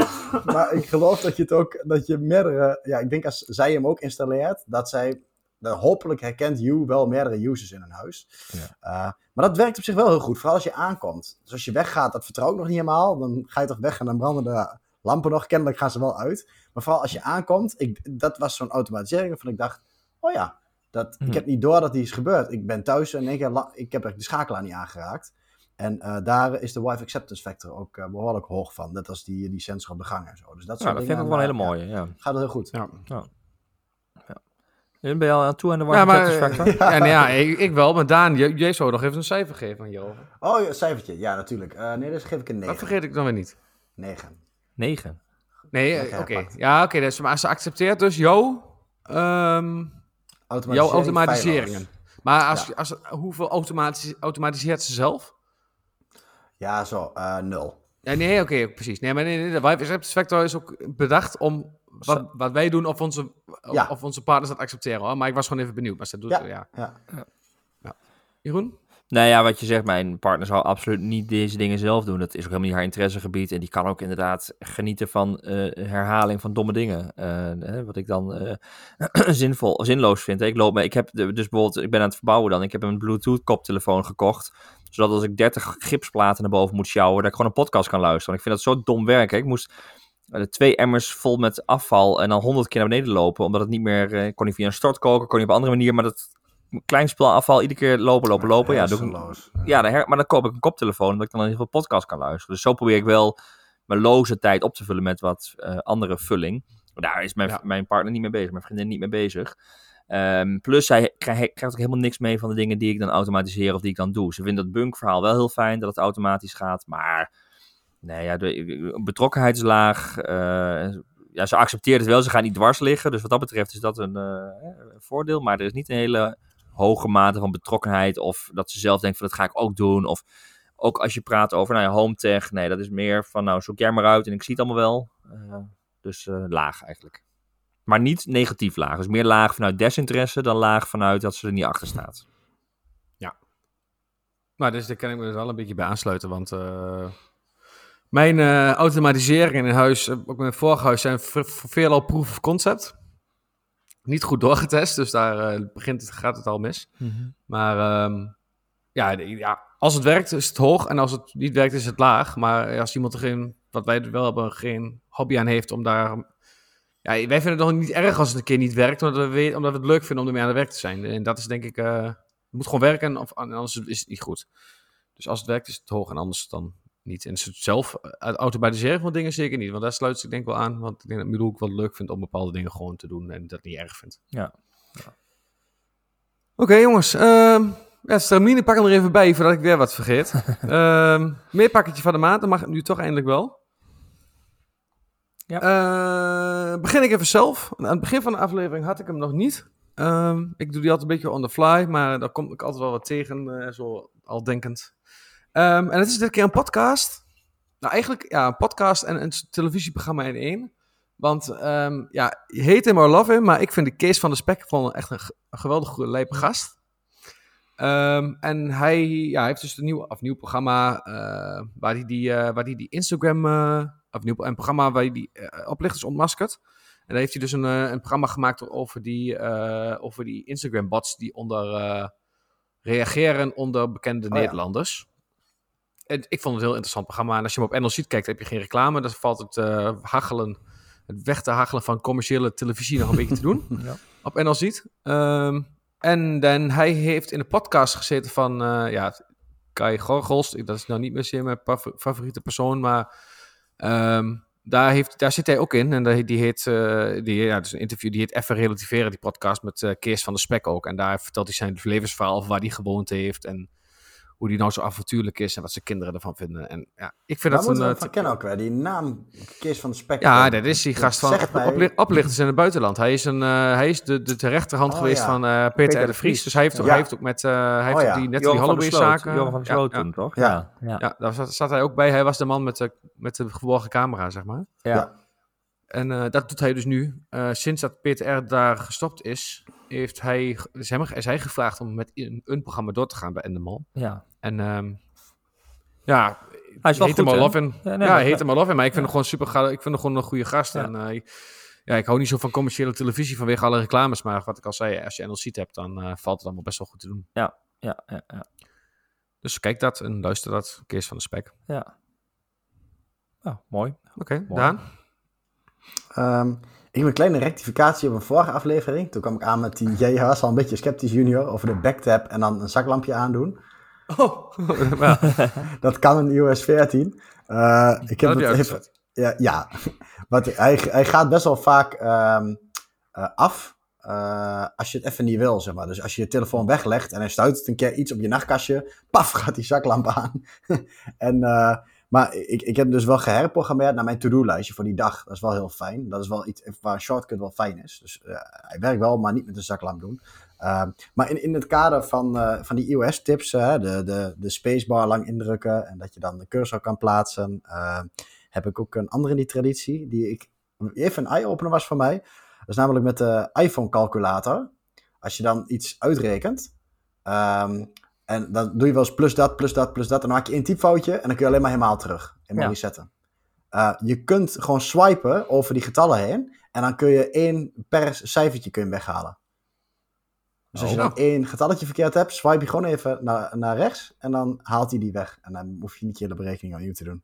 Maar ik geloof dat je het ook, dat je meerdere, ja, ik denk als zij hem ook installeert, dat zij, dat hopelijk herkent you wel meerdere users in een huis. Ja. Uh, maar dat werkt op zich wel heel goed, vooral als je aankomt. Dus als je weggaat, dat vertrouw ik nog niet helemaal. Dan ga je toch weg en dan branden de lampen nog. Kennelijk gaan ze wel uit. Maar vooral als je aankomt, ik, dat was zo'n automatisering waarvan ik dacht, oh ja, dat, ik mhm. heb niet door dat die is gebeurd. Ik ben thuis en ik heb, ik heb de schakelaar niet aangeraakt. En uh, daar is de wifi acceptance factor ook uh, behoorlijk hoog van. Net als die, die sensor op de gang en zo. Dus dat,
ja, dat vind ik ook wel een hele mooie. Ja.
Gaat het heel goed.
Ja. ja. ja. Ben je al aan toe aan de wifi ja, acceptance factor?
ja, nee, ja ik, ik, wel. Maar Daan, jij zou nog even een cijfer geven hierover.
Oh, een cijfertje. Ja, natuurlijk. Uh, nee, dus geef ik een 9.
Dat vergeet ik dan weer niet.
9.
9?
Nee, oké. Ja, oké. dus, maar ze accepteert dus jouw, um, jouw automatiseringen. Maar als, als, hoeveel automatisch, automatiseert ze zelf?
Ja, zo, uh, nul.
Ja, nee, oké, precies. Nee, maar nee, nee, de Wife Acceptance Factor is ook bedacht om wat, wat wij doen of onze, ja. of onze partners dat accepteren. Hoor. Maar ik was gewoon even benieuwd. Maar ze doet ja. ja. ja. ja. Jeroen?
Nou ja, wat je zegt, mijn partner zal absoluut niet deze dingen zelf doen. Dat is ook helemaal niet haar interessegebied. En die kan ook inderdaad genieten van uh, herhaling van domme dingen. Uh, wat ik dan uh, zinvol, zinloos vind. Ik, loop, ik heb dus bijvoorbeeld, ik ben aan het verbouwen dan. Ik heb een Bluetooth koptelefoon gekocht. Zodat als ik 30 gipsplaten naar boven moet sjouwen, dat ik gewoon een podcast kan luisteren. Ik vind dat zo dom werk. Ik moest twee emmers vol met afval en dan 100 keer naar beneden lopen. Omdat het niet meer, kon niet via een stortkoker, kon niet op een andere manier. Maar dat klein afval iedere keer lopen, lopen, lopen. Ja, doe ja her, maar dan koop ik een koptelefoon, dat ik dan in ieder geval podcast kan luisteren. Dus zo probeer ik wel mijn loze tijd op te vullen met wat uh, andere vulling. Daar is mijn, mijn partner niet mee bezig, mijn vriendin niet mee bezig. Um, plus, zij krijgt ook helemaal niks mee van de dingen die ik dan automatiseer of die ik dan doe. Ze vindt dat bunk-verhaal wel heel fijn, dat het automatisch gaat. Maar nee, ja, de betrokkenheid is laag. Uh, ja, ze accepteert het wel, ze gaat niet dwars liggen. Dus wat dat betreft is dat een uh, voordeel. Maar er is niet een hele hoge mate van betrokkenheid. Of dat ze zelf denkt van dat ga ik ook doen. Of ook als je praat over nou ja, home tech. Nee, dat is meer van nou zoek jij maar uit en ik zie het allemaal wel. Uh, dus uh, laag eigenlijk. Maar niet negatief laag. Dus meer laag vanuit desinteresse dan laag vanuit dat ze er niet achter staat.
Ja. Maar dus daar kan ik me dus wel een beetje bij aansluiten. Want uh, mijn automatiseringen in huis, ook mijn vorige huis, zijn veelal proof of concept niet goed doorgetest, dus daar uh, begint het, gaat het al mis. Mhm. Maar um, ja, ja, als het werkt is het hoog en als het niet werkt is het laag. Maar als iemand er geen, wat wij wel hebben, geen hobby aan heeft om daar... Ja, wij vinden het nog niet erg als het een keer niet werkt, omdat we, omdat we het leuk vinden om ermee aan het werk te zijn. En dat is denk ik, uh, het moet gewoon werken of anders is het niet goed. Dus als het werkt is het hoog en anders dan niet. En zelf eh, automatiseren van dingen zeker niet. Want daar sluit ik denk wel aan. Want ik denk dat Middle ook wel leuk vindt om bepaalde dingen gewoon te doen. En dat niet erg vindt.
Ja. ja.
Oké jongens. Uh, ja, Stramine pak hem er even bij voordat ik weer wat vergeet. uh, meer pakketje van de maand. Dan mag het nu toch eindelijk wel. Ja. Uh, begin ik even zelf. Aan het begin van de aflevering had ik hem nog niet. Um, ik doe die altijd een beetje on the fly, maar daar kom ik altijd wel wat tegen. Uh, zo al denkend. Ehm, en het is dit keer een podcast. Nou, eigenlijk ja, een podcast en een televisieprogramma in één. Want um, ja, je heet hem or love him, maar ik vind de Kees van de Spek gewoon echt een, een geweldig lijpe gast. Um, en hij ja, heeft dus een nieuw, of nieuw programma uh, waar hij die, uh, waar die, die Instagram, uh, of nieuw, een programma waar hij die oplichters ontmaskert. En daar heeft hij dus een, een programma gemaakt over die, over die Instagram bots die onder reageren onder bekende oh, Nederlanders. Ik vond het een heel interessant programma. En als je hem op NL ziet kijkt, heb je geen reclame. Dan valt het hachelen het weg te hachelen van commerciële televisie nog een beetje te doen. ja. Op NL ziet. Um, en dan, hij heeft in de podcast gezeten van, uh, ja, Kai Gorgels. Dat is nou niet meer mijn favoriete persoon, maar um, daar, heeft, daar zit hij ook in. En die heet, uh, die, ja, dus een interview, die heet Even Relativeren, die podcast met uh, Kees van de Spek ook. En daar vertelt hij zijn levensverhaal waar hij gewoond heeft en hoe die nou zo avontuurlijk is en wat zijn kinderen ervan vinden. En ja, ik vind dat een...
Uh, van kennen ook weer, die naam Kees van de Spek.
Ja, dat is die gast van op, oplichters in het buitenland. Hij is, een, uh, hij is de, de, de rechterhand oh, geweest van uh, Peter, Peter de Vries. Dus hij heeft, ja. hij heeft ook met, hij heeft oh, die, net die Holloway-zaken...
Johan van Sloten, toch?
Ja, ja. ja. daar zat, zat, hij ook bij. Hij was de man met de, met de geborgen camera, zeg maar.
Ja.
En dat doet hij dus nu. sinds dat Peter R. daar gestopt is, heeft hij, is, hem, is hij gevraagd om met een, een programma door te gaan bij Endemol.
Ja.
En um, ja,
hij is wel heet goed,
hem al in. Ja, nee, ja heet hem al in, maar ik vind hem gewoon super Ik vind hem gewoon een goede gast. En uh, ja, ik hou niet zo van commerciële televisie vanwege alle reclames. Maar wat ik al zei, als je NLC hebt, dan valt het allemaal best wel goed te doen.
Ja, ja, ja. ja.
Dus kijk dat en luister dat. Kees van de Spek.
Ja. Oh, mooi.
Oké, okay, Daan?
Um, ik heb een kleine rectificatie op een vorige aflevering. Toen kwam ik aan met die, jij was al een beetje sceptisch junior over de backtap en dan een zaklampje aandoen.
Oh,
dat kan een iOS 14. Uh, ik heb het even, ja, ja. Want hij, hij gaat best wel vaak um, uh, af uh, als je het even niet wil, zeg maar. Dus als je je telefoon weglegt en hij stuit een keer iets op je nachtkastje, paf, gaat die zaklamp aan. en maar ik, ik heb dus wel geherprogrammeerd naar mijn to-do-lijstje voor die dag. Dat is wel heel fijn. Dat is wel iets waar een shortcut wel fijn is. Dus uh, hij werkt wel, maar niet met een zaklamp doen. Uh, maar in, in het kader van, uh, van die iOS-tips, de, de, de spacebar lang indrukken en dat je dan de cursor kan plaatsen, heb ik ook een andere in die traditie, die ik even een eye-opener was voor mij. Dat is namelijk met de iPhone-calculator. Als je dan iets uitrekent, um, en dan doe je wel eens plus dat, plus dat, plus dat. En dan maak je een typfoutje en dan kun je alleen maar helemaal terug. Helemaal ja. resetten. Uh, je kunt gewoon swipen over die getallen heen. En dan kun je één per cijfertje kun je weghalen. Dus als je oh. dan één getalletje verkeerd hebt, swipe je gewoon even naar, naar rechts. En dan haalt hij die weg. En dan hoef je niet je hele berekening opnieuw te doen.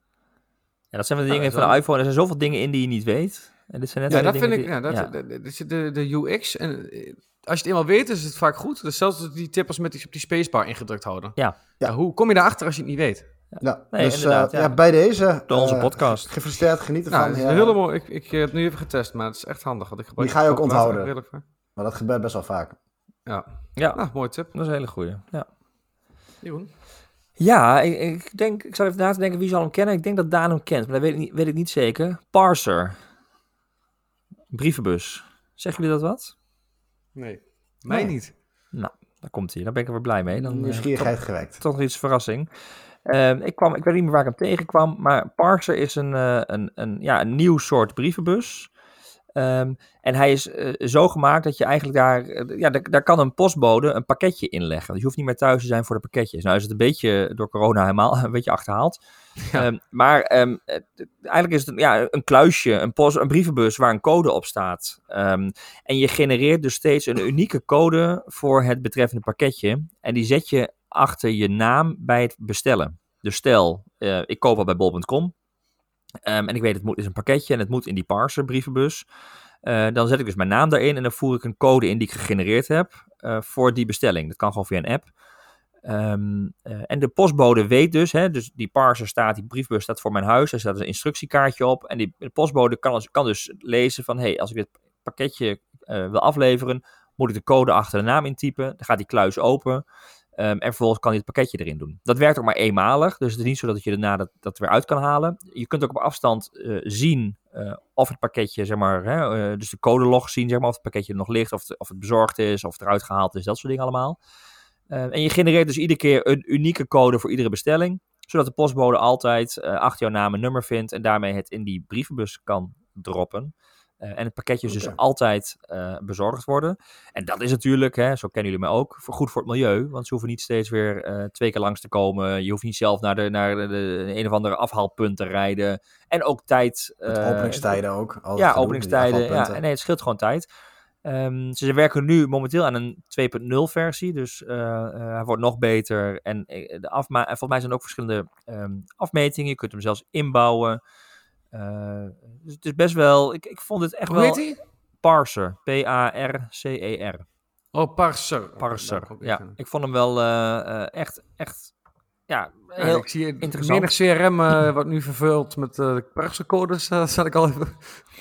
Ja, dat zijn de dingen van de iPhone. Er zijn zoveel dingen in die je niet weet. En dit zijn net
ja, dat vind ik. Ja, dat, ja. De, de, de, UX. En als je het eenmaal weet, is het vaak goed. Dus zelfs die tippers met die op die spacebar ingedrukt houden.
Ja.
ja. hoe kom je daarachter als je het niet weet?
Ja, nee, dus uh, ja. bij deze.
Door onze uh, podcast.
Gefeliciteerd, genieten
nou,
van.
Ja. Helemaal, ik, ik heb het nu even getest, maar het is echt handig. Want ik
gebruik die ga je ook onthouden. Maar dat gebeurt best wel vaak.
Ja,
ja.
Nou, mooi tip.
Dat is een hele goeie. Ja.
Jeroen?
Ja, ik, ik, denk, ik zal even na te denken wie zal hem kennen. Ik denk dat Daan hem kent, maar dat weet ik niet, weet ik niet zeker. Parser. Brievenbus. Zeggen jullie dat wat?
Nee. Mij niet.
Nou, daar komt hij. Daar ben ik er weer blij mee. Dan,
Nieuwsgierigheid uh, gewekt.
Toch nog iets verrassing. Uh, ik, kwam, ik weet niet meer waar ik hem tegenkwam, maar Parser is een, uh, een, een, ja, een nieuw soort brievenbus. Um, en hij is uh, zo gemaakt dat je eigenlijk daar, uh, ja, daar, daar, kan een postbode een pakketje inleggen. Dus je hoeft niet meer thuis te zijn voor de pakketjes. Nou is het een beetje door corona helemaal een beetje achterhaald. Um, maar um, eigenlijk is het ja, een kluisje, een, een brievenbus waar een code op staat. en je genereert dus steeds een unieke code voor het betreffende pakketje. En die zet je achter je naam bij het bestellen. Dus stel, uh, ik koop al bij bol.com. En ik weet, het moet, is een pakketje en het moet in die parser brievenbus. Uh, dan zet ik dus mijn naam daarin en dan voer ik een code in die ik gegenereerd heb voor die bestelling. Dat kan gewoon via een app. Um, uh, en de postbode weet dus, hè, dus die parser staat, die briefbus staat voor mijn huis, er staat een instructiekaartje op. En die de postbode kan, kan dus lezen van, hé, hey, als ik dit pakketje wil afleveren, moet ik de code achter de naam intypen. Dan gaat die kluis open. Um, en vervolgens kan hij het pakketje erin doen. Dat werkt ook maar eenmalig. Dus het is niet zo dat je daarna dat, dat weer uit kan halen. Je kunt ook op afstand uh, zien of het pakketje, zeg maar, hè, dus de codelog zien, zeg maar, of het pakketje er nog ligt, of, of het bezorgd is, of het eruit gehaald is, dat soort dingen allemaal. En je genereert dus iedere keer een unieke code voor iedere bestelling, zodat de postbode altijd achter jouw naam een nummer vindt en daarmee het in die brievenbus kan droppen. Uh, en het pakketje dus altijd uh, bezorgd worden. En dat is natuurlijk, hè, zo kennen jullie mij ook, voor, goed voor het milieu. Want ze hoeven niet steeds weer twee keer langs te komen. Je hoeft niet zelf naar de, naar de, de een of andere afhaalpunt te rijden. En ook tijd.
openingstijden ook.
Ja, openingstijden. Ja, nee, het scheelt gewoon tijd. Um, ze werken nu momenteel aan een 2.0 versie. Dus hij wordt nog beter. En de afma volgens mij zijn er ook verschillende um, afmetingen. Je kunt hem zelfs inbouwen. Uh, dus het is best wel. Ik, ik vond het echt
Hoe
wel.
Heet hij?
Parser. P-A-R-C-E-R.
Oh, Parser.
Parser. ja, ik vond hem wel echt, echt. Ja, heel ja, ik zie interessant.
Menig CRM uh, wordt nu vervuld met uh, parsercodes. Uh, zat ik al even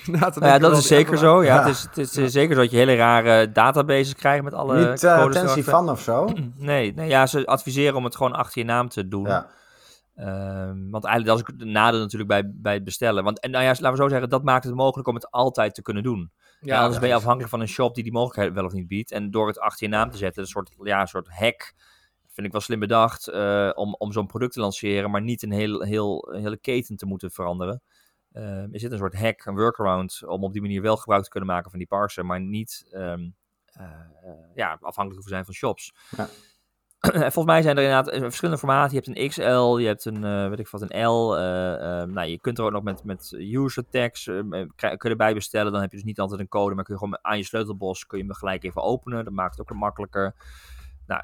na te denken.
Ja, dat is zeker zo. Ja, ja. Het is, het is ja. zeker zo dat je hele rare databases krijgt met alle
Niet uh, codes. Niet van of zo?
nee, nee, ja, ze adviseren om het gewoon achter je naam te doen. Ja. Um, want eigenlijk dat is het nadeel natuurlijk bij, bij het bestellen. Want en nou ja, laten we zo zeggen, dat maakt het mogelijk om het altijd te kunnen doen. Ja, en anders ben je afhankelijk van een shop die die mogelijkheid wel of niet biedt. En door het achter je naam te zetten, een soort, ja, een soort hack, vind ik wel slim bedacht, uh, om, om zo'n product te lanceren, maar niet een, heel, heel, een hele keten te moeten veranderen. Uh, er zit een soort hack, een workaround, om op die manier wel gebruik te kunnen maken van die parser, maar niet um, uh, ja, afhankelijk te zijn van shops. Ja. Volgens mij zijn er inderdaad eh, verschillende formaten. Je hebt een XL, je hebt een, weet ik wat, een L. Uh, nou, je kunt er ook nog met, met user tags kun je erbij bestellen. Dan heb je dus niet altijd een code, maar kun je gewoon aan je sleutelbos kun je hem gelijk even openen. Dat maakt het ook wat makkelijker. Nou,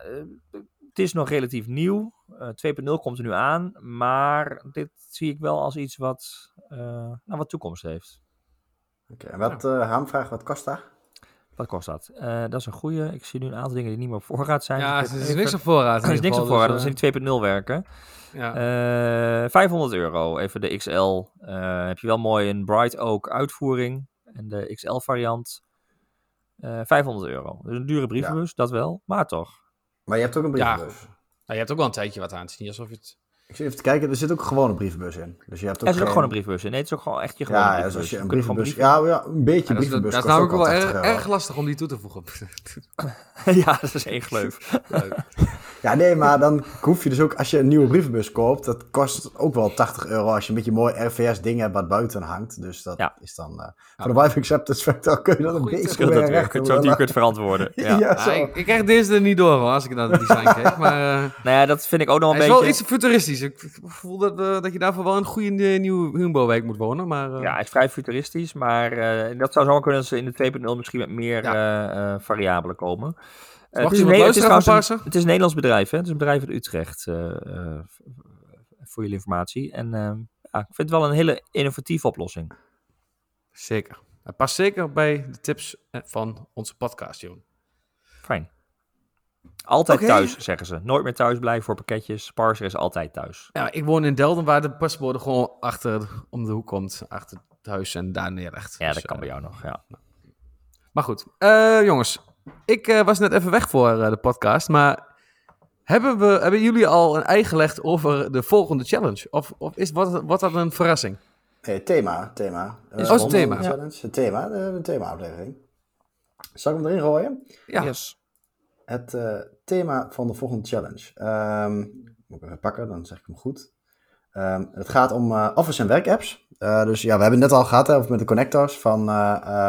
het is nog relatief nieuw. 2.0 komt er nu aan, maar dit zie ik wel als iets wat, nou, wat toekomst heeft.
Oké, okay, en wat, ja. Hamvraag, wat kost dat?
Wat kost dat? Uh, dat is een goede. Ik zie nu een aantal dingen die niet meer op voorraad zijn.
Ja, dus er is even... niks op voorraad.
Er is niks op voorraad, dus, uh... dat is in 2.0 werken. Ja. Uh, 500 euro, even de XL. Uh, heb je wel mooi een Bright Oak uitvoering. En de XL variant. 500 euro. Dus een dure brievenbus, ja. dat wel. Maar toch.
Maar je hebt ook een brievenbus. Ja.
Nou, je hebt ook wel een tijdje wat aan. Het is niet alsof je het...
Ik zit even te kijken, er zit ook gewoon een brievenbus in. Dus je hebt ook
er zit
geen...
ook gewoon een brievenbus in. Nee, het is ook gewoon echt je gewone
ja, brievenbus. Ja, als je een brievenbus... Ja, ja, een beetje ja, brievenbus.
Dat is namelijk wel erg, erg lastig om die toe te voegen.
ja, dat is één gleuf.
Ja, nee, maar dan hoef je dus ook... Als je een nieuwe brievenbus koopt, dat kost ook wel 80 euro... als je een beetje mooi RVS-ding hebt wat buiten hangt. Dus dat ja. is dan... Uh, voor de wife acceptance factor kun je dat een beetje
meer recht Zo die kunt verantwoorden. Ja.
ja ah, ik, ik krijg deze er niet door, hoor, als ik naar het design kijk. Maar, uh,
nou ja, dat vind ik ook nog een
beetje...
Het
is wel iets futuristisch. Ik gevoel dat, uh, dat je daarvoor wel een goede nieuwe Humbo-wijk moet wonen. Maar, uh...
Ja, hij is vrij futuristisch, maar uh, dat zou zo kunnen dat ze in de 2.0 misschien met meer ja. variabelen komen.
Het, is een, het, is een,
het is een Nederlands bedrijf, hè? het is een bedrijf uit Utrecht, voor jullie informatie. En ja, ik vind het wel een hele innovatieve oplossing.
Zeker. Het past zeker bij de tips van onze podcast, Joon.
Fijn. Altijd okay. thuis, zeggen ze. Nooit meer thuis blijven voor pakketjes. Parser is altijd thuis.
Ja, ik woon in Delden, waar de paspoort gewoon achter om de hoek komt. Achter het huis en daar neerlegt.
Ja, dus, dat kan uh, bij jou nog, ja.
Maar goed, uh, jongens. Ik uh, was net even weg voor de podcast, maar... Hebben, we, hebben jullie al een ei gelegd over de volgende challenge? Of, of is, wat, wat dat een verrassing?
Nee, thema. thema.
Is oh, het thema?
Challenge, het thema, de, de thema-aflevering. Zal ik hem erin gooien?
Ja.
Yes.
Het uh, thema van de volgende challenge. Um, moet ik even pakken, dan zeg ik hem goed. Um, het gaat om uh, Office en werkapps. Uh, dus ja, we hebben het net al gehad hè, over met de connectors. Van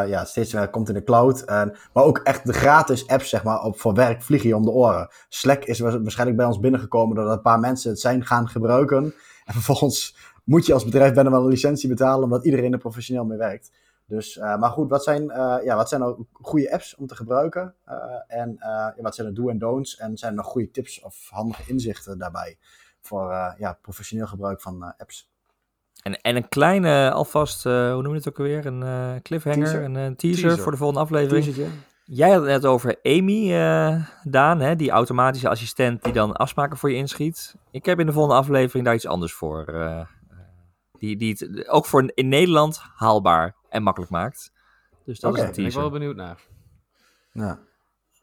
ja, steeds meer komt in de cloud. En, maar ook echt de gratis apps, zeg maar, op, voor werk vliegen je om de oren. Slack is waarschijnlijk bij ons binnengekomen doordat een paar mensen het zijn gaan gebruiken. En vervolgens moet je als bedrijf bijna wel een licentie betalen, omdat iedereen er professioneel mee werkt. Dus, uh, maar goed, wat zijn, uh, ja, wat zijn nou goede apps om te gebruiken? Uh, en wat zijn de do en don'ts? En zijn er nog goede tips of handige inzichten daarbij voor ja, professioneel gebruik van apps?
En, en een kleine, alvast, hoe noem je het ook alweer? Een cliffhanger, teaser. een, een teaser, teaser, voor de volgende aflevering. Teasertje. Jij had het net over Amy, Daan, hè, die automatische assistent die dan afspraken voor je inschiet. Ik heb in de volgende aflevering daar iets anders voor. die, die het ook voor in Nederland haalbaar en makkelijk maakt. Dus dat
okay,
is een teaser.
ben ik wel benieuwd naar.
Ja.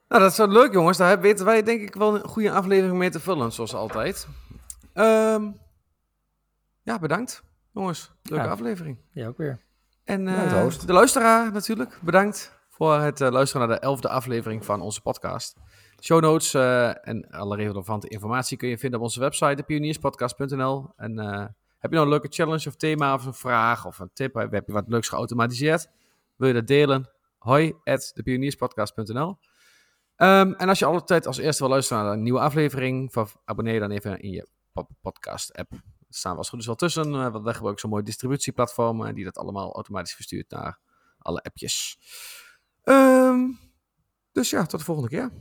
Nou, dat is wel leuk, jongens. Daar weten wij denk ik wel een goede aflevering mee te vullen, zoals altijd. Um, ja, bedankt, jongens. Leuke ja. aflevering.
Ja, ook weer.
En uh, de luisteraar natuurlijk, bedankt voor het uh, luisteren naar de elfde aflevering van onze podcast. Show notes en alle relevante informatie kun je vinden op onze website, depionierspodcast.nl. En heb je nou een leuke challenge of thema of een vraag of een tip? Heb je wat leuks geautomatiseerd? Wil je dat delen? Hoi at depionierspodcast.nl. Um, en als je altijd als eerste wil luisteren naar een nieuwe aflevering, abonneer dan even in je podcast-app. Staan wel goed is wel tussen, we hebben ook zo'n mooi distributieplatform uh, die dat allemaal automatisch verstuurt naar alle appjes. Um, dus ja, tot de volgende keer.